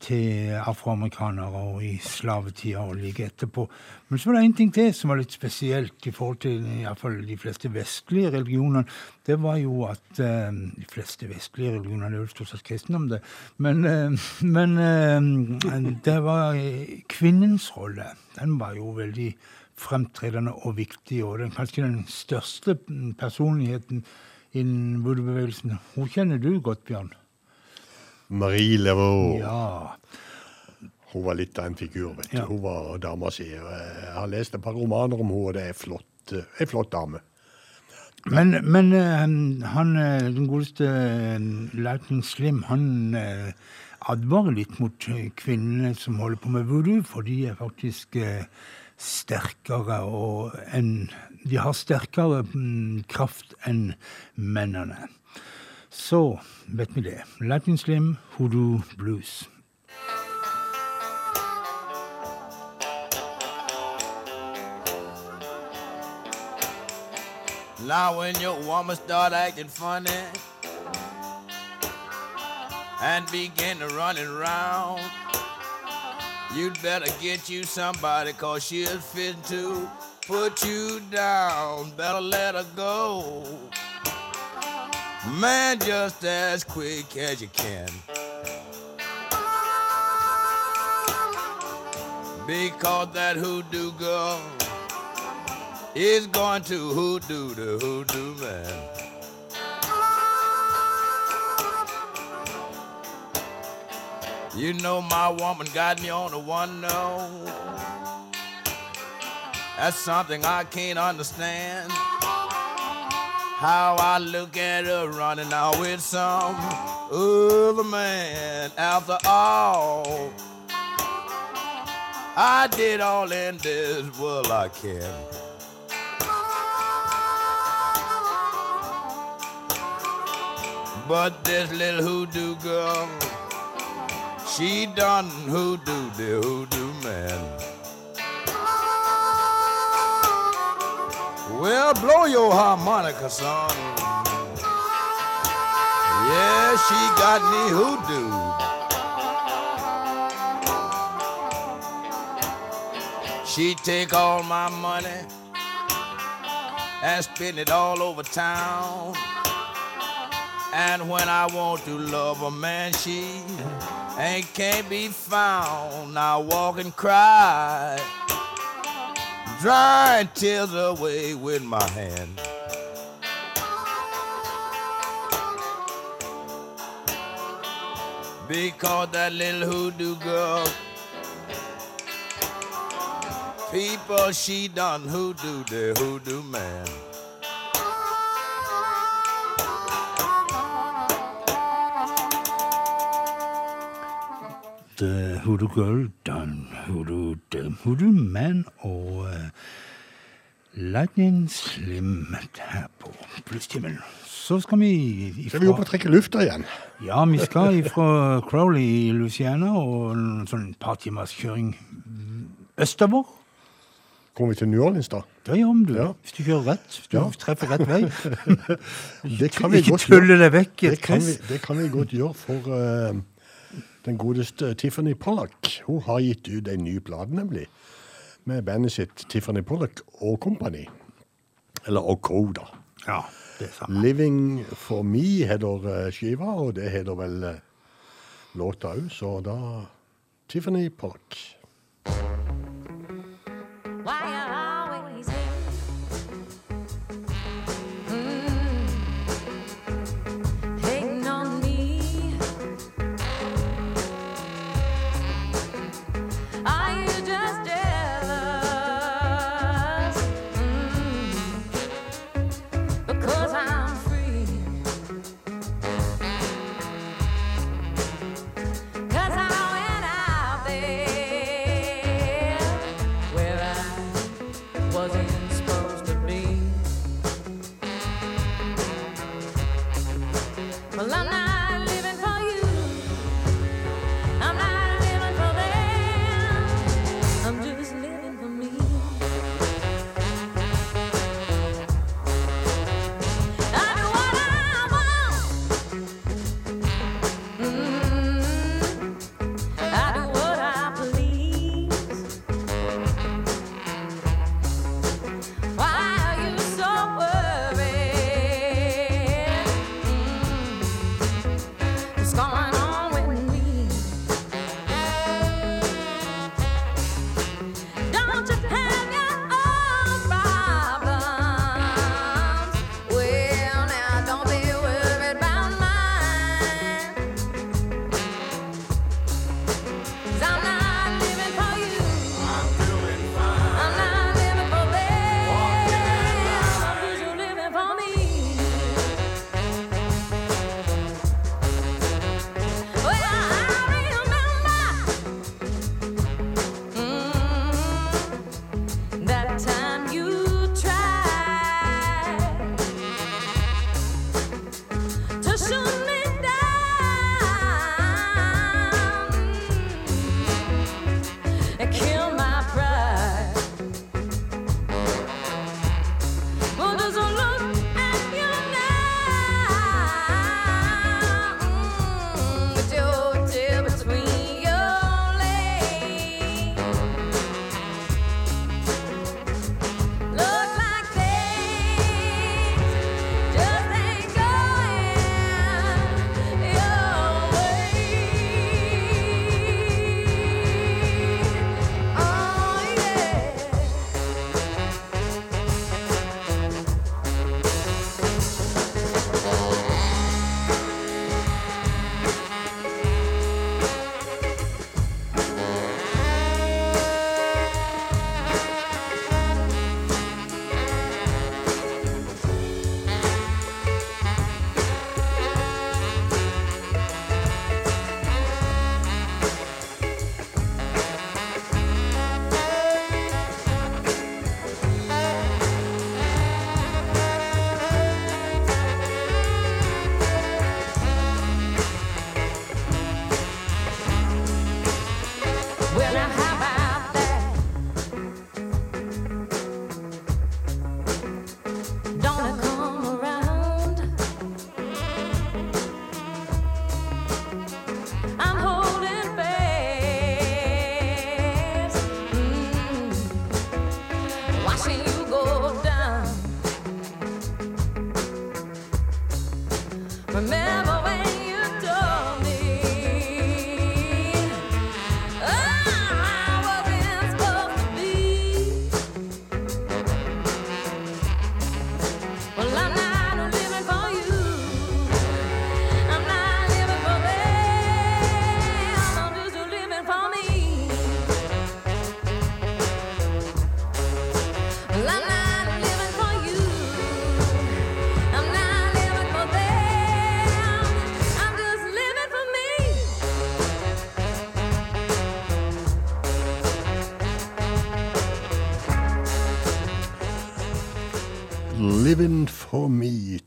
til afroamerikanere og i slavetida og like etterpå. Men så var det én ting til som var litt spesielt i forhold til i fall de fleste vestlige religionene. Det var jo at eh, De fleste vestlige religioner det er jo stort sett kristendom, det. Men, eh, men det var kvinnens rolle. Den var jo veldig fremtredende og viktig, og den kanskje den største personligheten innen voodoo-bevegelsen. Hun kjenner du godt, Bjørn? Marie Leveau. Ja. Hun var litt av en figur, vet du. Ja. Hun var dama si. Jeg har lest et par romaner om henne, og det er flott, eh, en flott dame. Men, men eh, han, eh, den godeste Lightning Slim, han advarer litt mot kvinnene som holder på med voodoo, for de er faktisk sterkere enn De har sterkere mm, kraft enn mennene. Så vet vi det. Latin Slim, Hoodoo Blues. Now when your woman start acting funny and begin to run around, you'd better get you somebody cause she's fit to put you down. Better let her go. Man, just as quick as you can. Because that hoodoo girl is going to hoodoo the hoodoo man. You know my woman got me on the one no. That's something I can't understand. How I look at her running out with some other man. After all, I did all in this world I can. But this little hoodoo girl, she done hoodoo the hoodoo man. Well, blow your harmonica, son. Yeah, she got me hoodoo. She take all my money and spend it all over town. And when I want to love a man, she ain't can't be found. I walk and cry, drying tears away with my hand. Because that little hoodoo girl, people she done hoodoo the hoodoo man. The Hoodoo Girl, done Hoodoo, the Hoodoo Man og uh, Lightning Slim her på Plusstimen. Så skal vi Så er vi oppe og trekker lufta igjen. Ja, vi skal ifra Crowley i Louisiana og en sånn par timers kjøring østover. Kommer vi til New Orleans, da? Det gjør vi, du. Ja. Hvis du kjører rett. Hvis du Ja. treffer rett vei. Det kan vi Ikke godt tulle deg vekk Det et kan, vi, det kan vi godt gjøre, for eh, den godeste Tiffany Pollock hun har gitt ut en ny plate, nemlig. Med bandet sitt Tiffany Pollock og Company. Eller OK, da. Ja, det samme. 'Living for Me' heter eh, skiva, og det heter vel eh, låta òg, så da Tiffany Pollock.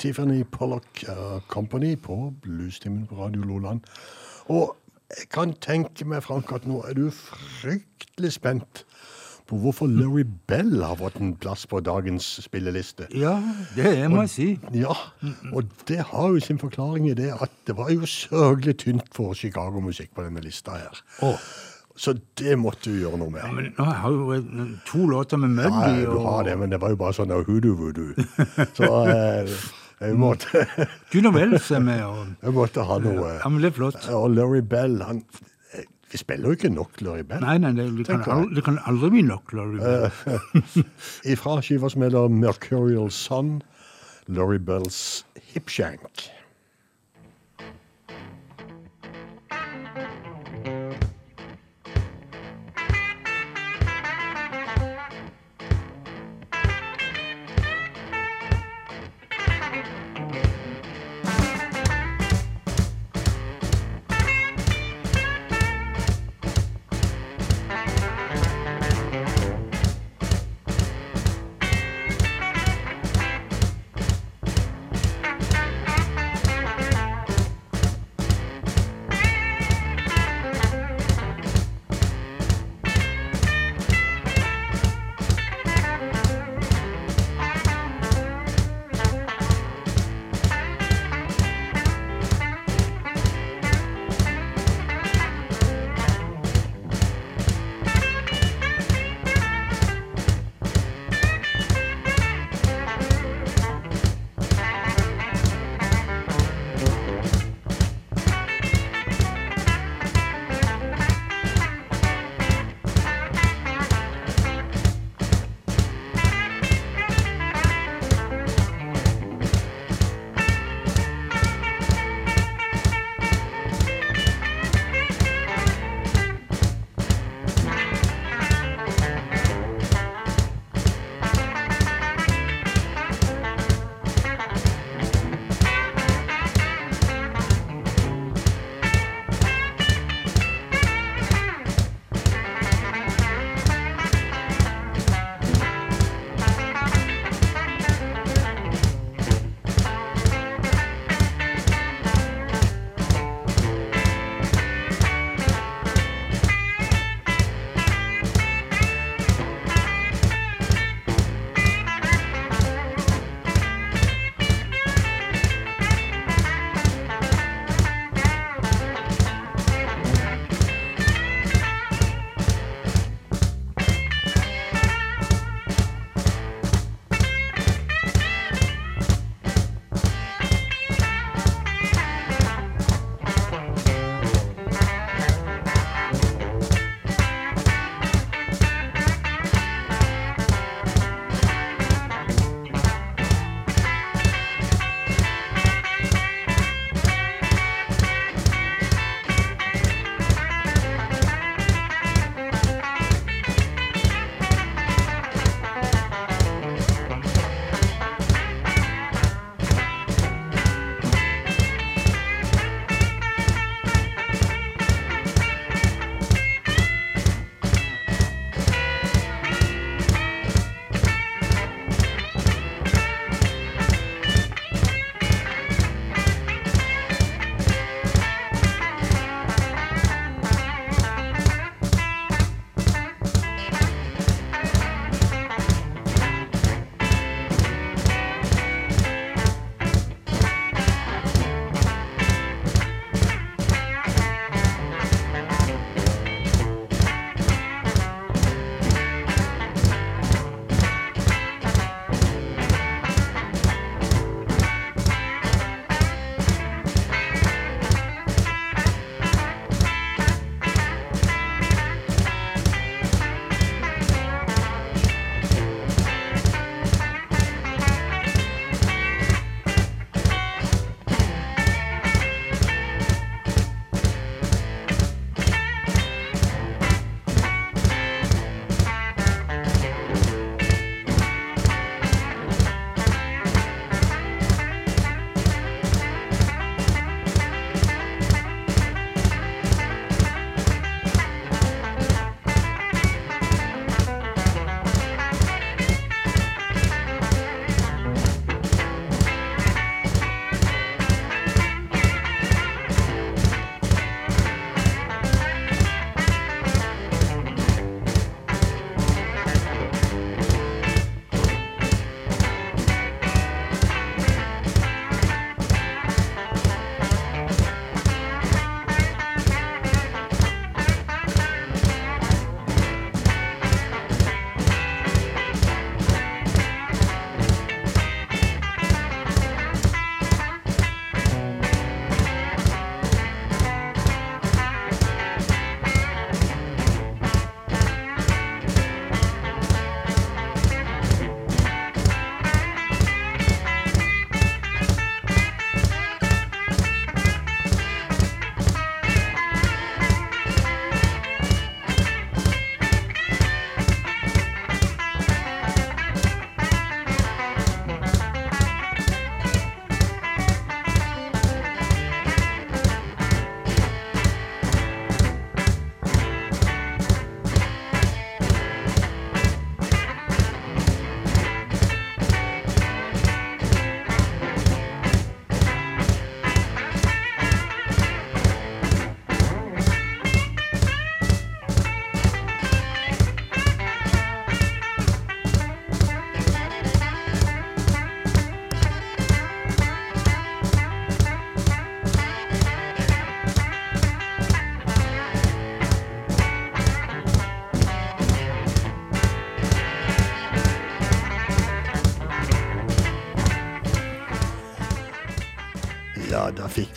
Tiffany Pollock uh, Company på Bluestimen på Radio Loland. Og jeg kan tenke meg, Frank, at nå er du fryktelig spent på hvorfor Larry Bell har fått en plass på dagens spilleliste. Ja, det er, må jeg si. Ja, og det har jo sin forklaring i det at det var jo sørgelig tynt for Chicago-musikk på denne lista her. Så det måtte du gjøre noe med. Men nå har jo eh, to låter med Ja, Muddy du har det, men det var jo bare sånn hoodoo-voodoo. Så eh, jeg måtte, Juno Wells er med. Og, jeg måtte ha noe. ja, men det er flott. Og Larry Bell, han Vi spiller jo ikke nok Larry Bell. Nei, nei, det, det, kan, aldri, det kan aldri bli nok. Larry Bell. Ifra skiva som heter Mercurial Sun, Larry Bells Hipshank.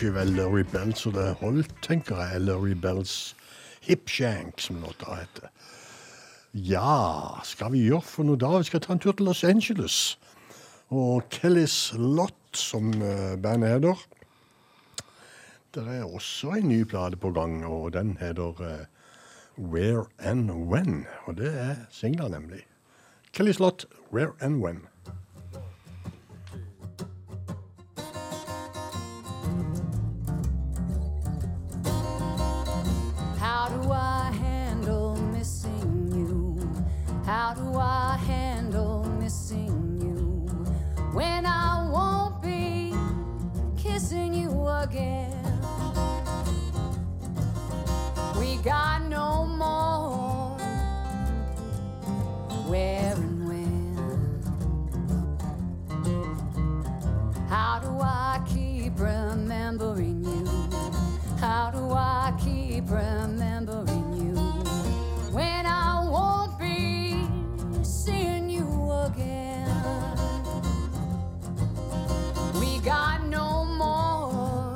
Vi vel Larry Bell så det holdt, tenker jeg. Larry Bells Hipshank, som låta heter. Ja, skal vi gjøre for noe da? Vi skal ta en tur til Los Angeles. Og Kellys Lot, som eh, bandet heter. Det er også en ny plate på gang, og den heter eh, Where and When. Og det er singler, nemlig. Kellys Lot, Where and When. How do I handle missing you when I won't be kissing you again? We got no more. Where and when? How do I keep remembering you? How do I keep remembering got no more.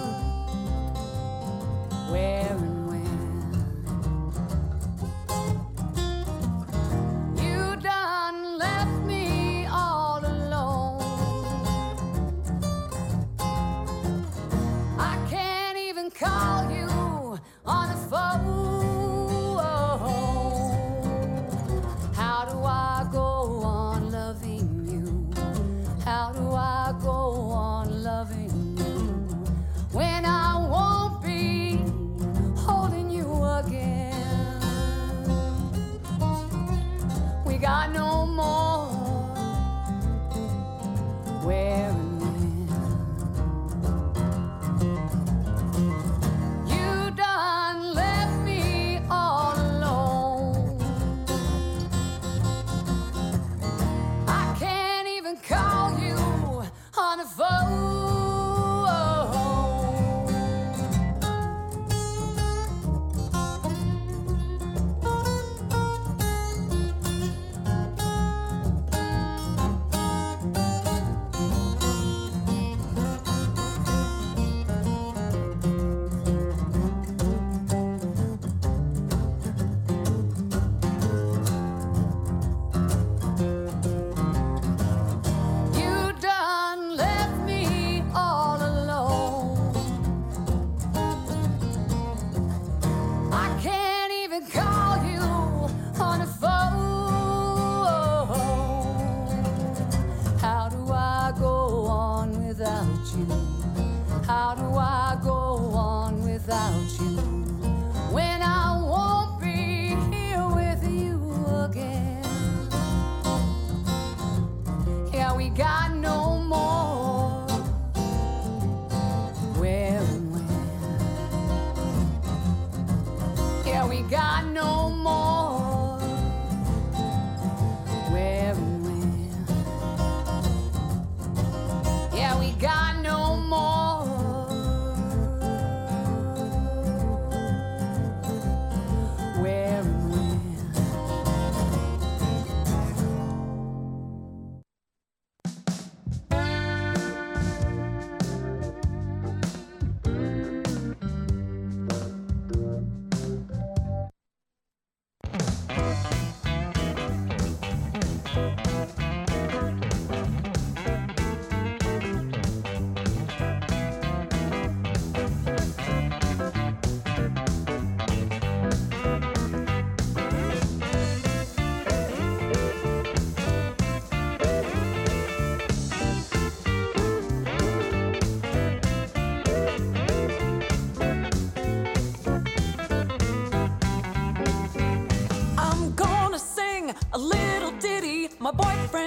Where and when? You done left me all alone. I can't even call you on the phone.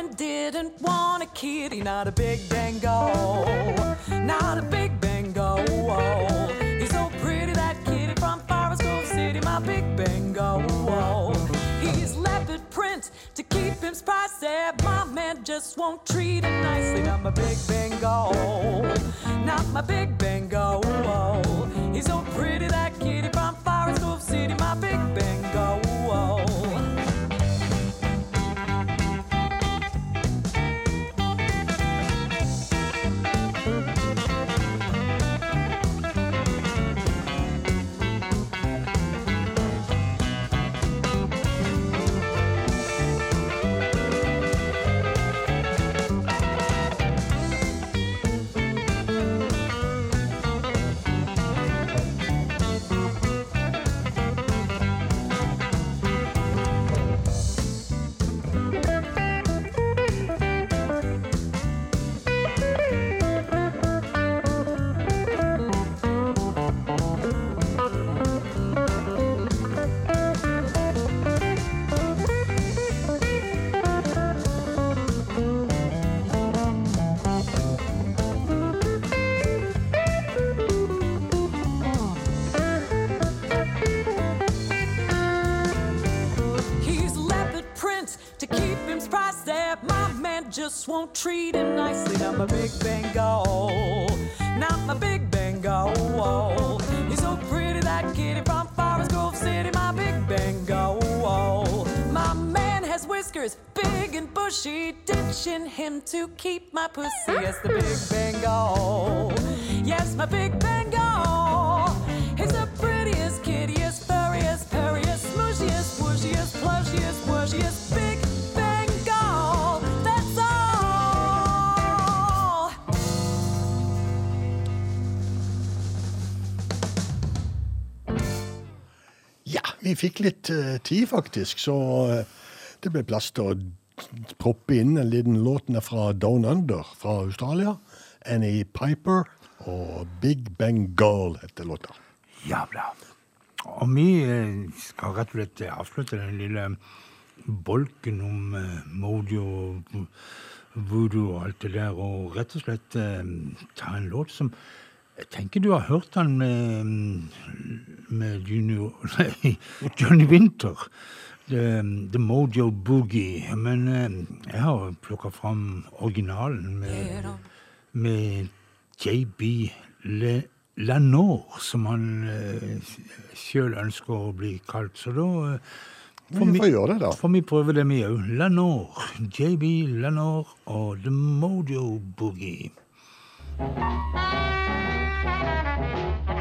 Didn't want a kitty, not a big bango, not a big bango. Oh. He's so pretty, that kitty from Forest Grove City, my big bango. Oh. He's leopard print to keep him spicy. My man just won't treat him nicely, not my big bango, not my big bango. Won't treat him nicely. Not my big Bengal, not my big Bengal. He's so pretty, that kitty from Forest Grove City. My big Bengal. My man has whiskers, big and bushy, ditching him to keep my pussy. Yes, the big Bengal. Yes, my big Bengal. He's the prettiest, kittiest, furriest, purriest, smooshiest, whooshiest, plushiest, whooshiest, big vi fikk litt eh, tid, faktisk, så eh, det ble plass til å proppe inn en liten låt fra Down Under fra Australia. Annie Piper og Big Bang Girl heter låta. Ja, bra. Og vi eh, skal rett og slett avslutte den lille bolken om Modi mojo, voodoo og alt det der, og rett og slett ta en låt som jeg tenker du har hørt den med, med junior, nei, Johnny Winter. The, the Mojo Boogie. Men eh, jeg har plukka fram originalen med, med JB Le, Lanor, som han uh, sjøl ønsker å bli kalt. Så da får Vi vi gjøre det, da. får vi prøve det, vi òg. Lanor. JB Lanor og The Mojo Boogie. Thank you.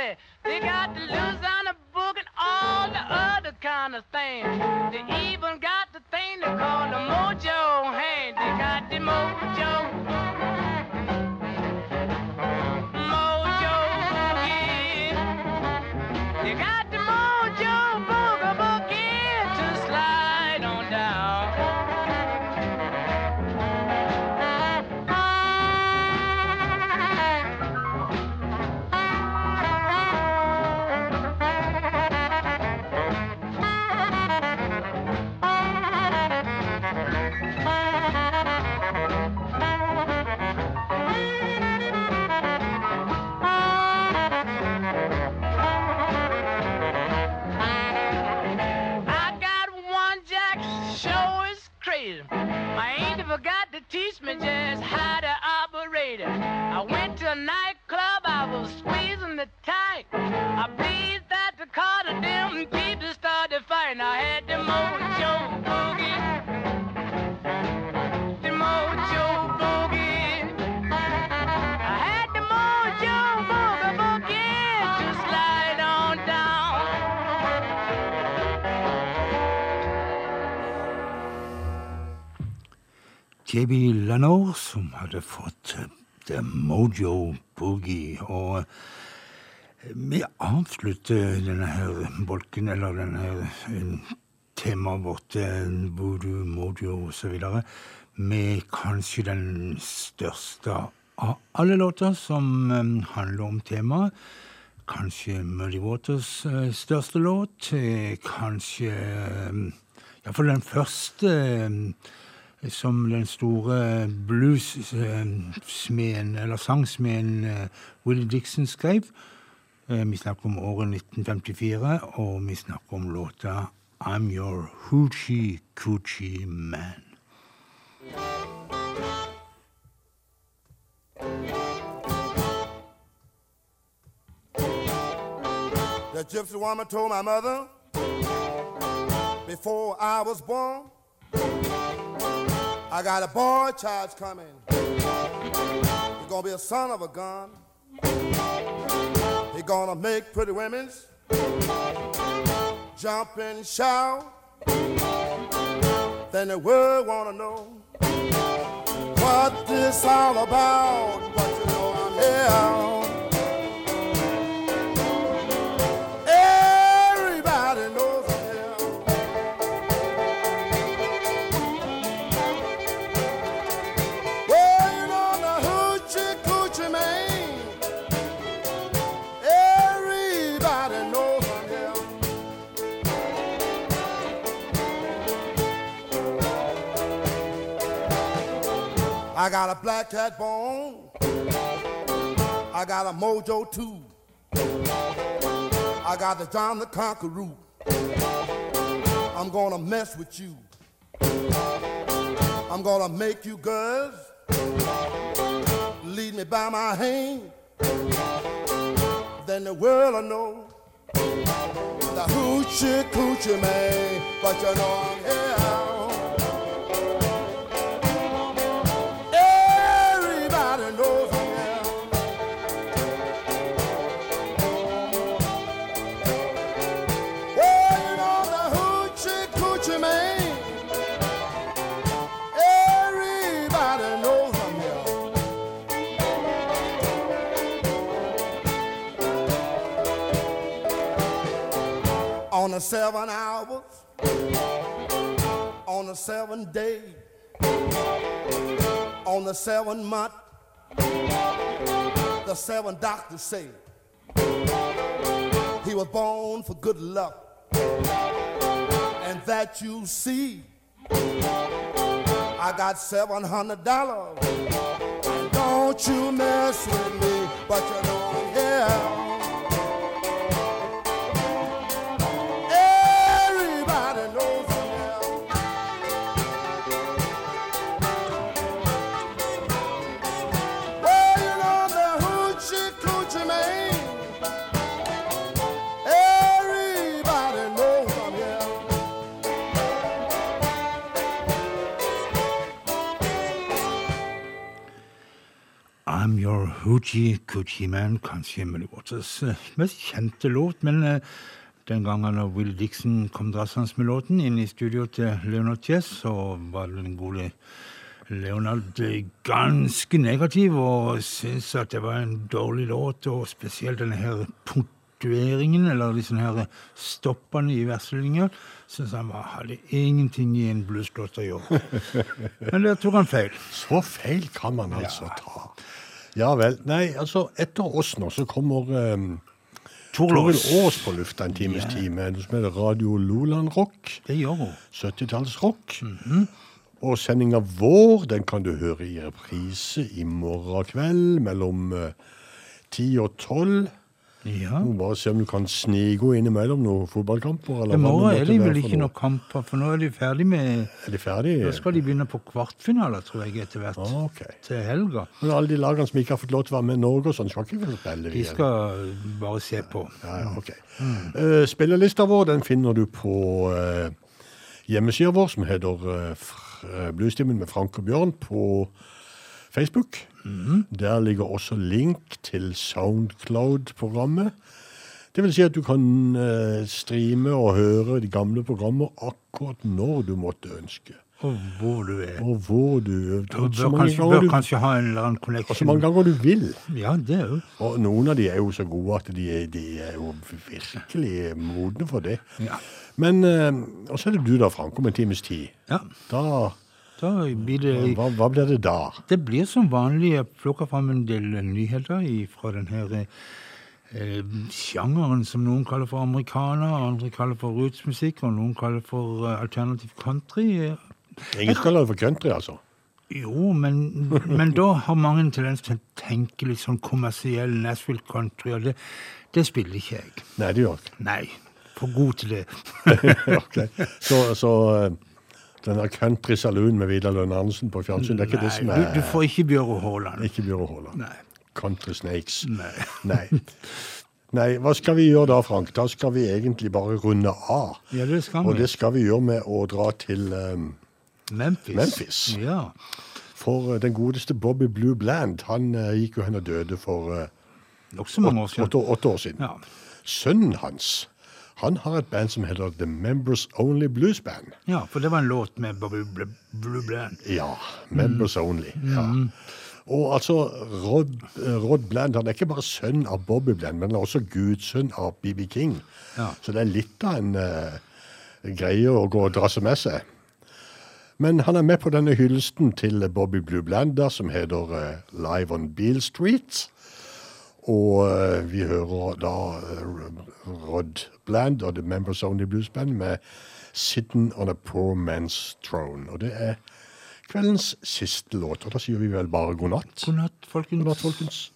Say? They got the Louisiana book and all the other kind of things. They even got the thing they call the mojo hand. They got the. Mojo crazy. My angel forgot to teach me just how to operate it. I went to a nightclub, I was squeezing the tight. I pleased that the car to them people started fighting. I had the mojo boogie. JB Lanor, som hadde fått eh, The Mojo Boogie. Og eh, vi avslutter denne her bolken, eller denne her eh, temaet vårt, voodoo, mojo osv., med kanskje den største av alle låter som handler om temaet. Kanskje Muddy Waters største låt. Kanskje Iallfall den første som den store blues-smeden, eller sangsmeden eh, Willie Dixon skrev. Eh, Vi snakker om året 1954, og vi snakker om låta I'm Your Hoochie Coochie Man. The gypsy woman told my mother before I was born, I got a boy child's coming. He's gonna be a son of a gun. He's gonna make pretty women's jump and shout. Then the world wanna know what this all about. But you know I'm here. I got a black cat bone. I got a mojo too. I got the John the Conqueror. I'm gonna mess with you. I'm gonna make you girls lead me by my hand. Then the world will know the hoochie coochie man. But you know I'm here. Seven hours, on the seven day, on the seven month, the seven doctors say he was born for good luck. And that you see, I got seven hundred dollars. Don't you mess with me, but you know I'm Hoochie Coochie Man, kanskje Emily Waters eh, mest kjente låt. Men eh, den gangen da Will Dixon kom drassende med låten inn i studio til Leonard Chess, så var den gode Leonard eh, ganske negativ og syntes at det var en dårlig låt, og spesielt denne her punktueringen, eller disse her stoppene i verslinger, syntes han var, hadde ingenting i en blueslåt å gjøre. Men der tok han feil. Så feil kan man altså ta. Ja vel. Nei, altså, etter oss nå så kommer um. Toril Aas på lufta en times yeah. tid med noe som heter Radio Loland Rock. Det gjør hun. 70-tallsrock. Og sendinga vår den kan du høre i reprise i morgen kveld mellom eh, 10 og 12. Ja. Må bare se om du kan snige innimellom noen fotballkamper. Eller I morgen er det vel ikke noe. noen kamper, for nå er de ferdig med Er de ferdige? Da skal de begynne på kvartfinaler, tror jeg, etter hvert. Ah, ok. Til helga. Men alle de lagene som ikke har fått lov til å være med i Norge, og sånn, skal ikke få spille. De skal bare se på. Ja, ja, ok. Eh, spillelista vår den finner du på uh, hjemmesida vår, som heter uh, Bluestimen med Frank og Bjørn på Facebook. Der ligger også link til Soundcloud-programmet. Det vil si at du kan eh, streame og høre de gamle programmer akkurat når du måtte ønske. Og hvor du er. Og hvor du er. Du bør kanskje, bør du- kanskje ha en eller annen og så mange ganger du vil. Ja, det er jo. Og noen av de er jo så gode at de er, de er jo virkelig modne for det. Ja. Men eh, Og så er det du da, Frank, om en times tid. Ja. Da blir det hva, hva blir det da? Det blir som vanlig. Jeg plukker fram en del nyheter fra den her eh, sjangeren som noen kaller for amerikaner, andre kaller for rootsmusikk, og noen kaller for eh, alternativ country. Ingen skal kalle det for country, altså. Jo, men, men da har mange en tendens til å tenke litt sånn kommersiell Nashville country, og det, det spiller ikke jeg. Nei, det gjør ikke. Nei, for god til det. okay. Så, så eh, den der Country Saloon med Vidar Lønn Andersen på fjernsyn, det er ikke det som Nei, er du, du får ikke Bjøro Haaland. Ikke Bjøro Haaland. Nei. Country Snakes. Nei. Nei. Nei, hva skal vi gjøre da, Frank? Da skal vi egentlig bare runde av. Ja, det skal Og det skal vi gjøre med å dra til um, Memphis. Memphis. Ja. For uh, den godeste Bobby Blue Bland, han uh, gikk jo hen og døde for uh, Nokså mange år siden. åtte år siden. Ja. Sønnen hans, han har et band som heter The Members Only Blues Band. ja, for det var en låt med Bobby Blue Bland. Ja, Members Only. Ja. Mm. Og altså, Rod, Rod Bland han er ikke bare sønn av Bobby Bland, men han er også gudsønn av BB King. Ja. Så det er litt av en uh, greie å gå og drasse med seg. Men han er med på denne hyllesten til Bobby Blue Blander som heter uh, Live on Beale Street. Og eh, vi hører da eh, Rod Bland og The Members Only Blues Band med 'Sitting on a Poor Man's Throne'. Og det er kveldens siste låt. Og da sier vi vel bare god natt. God natt, folkens. God natt, folkens.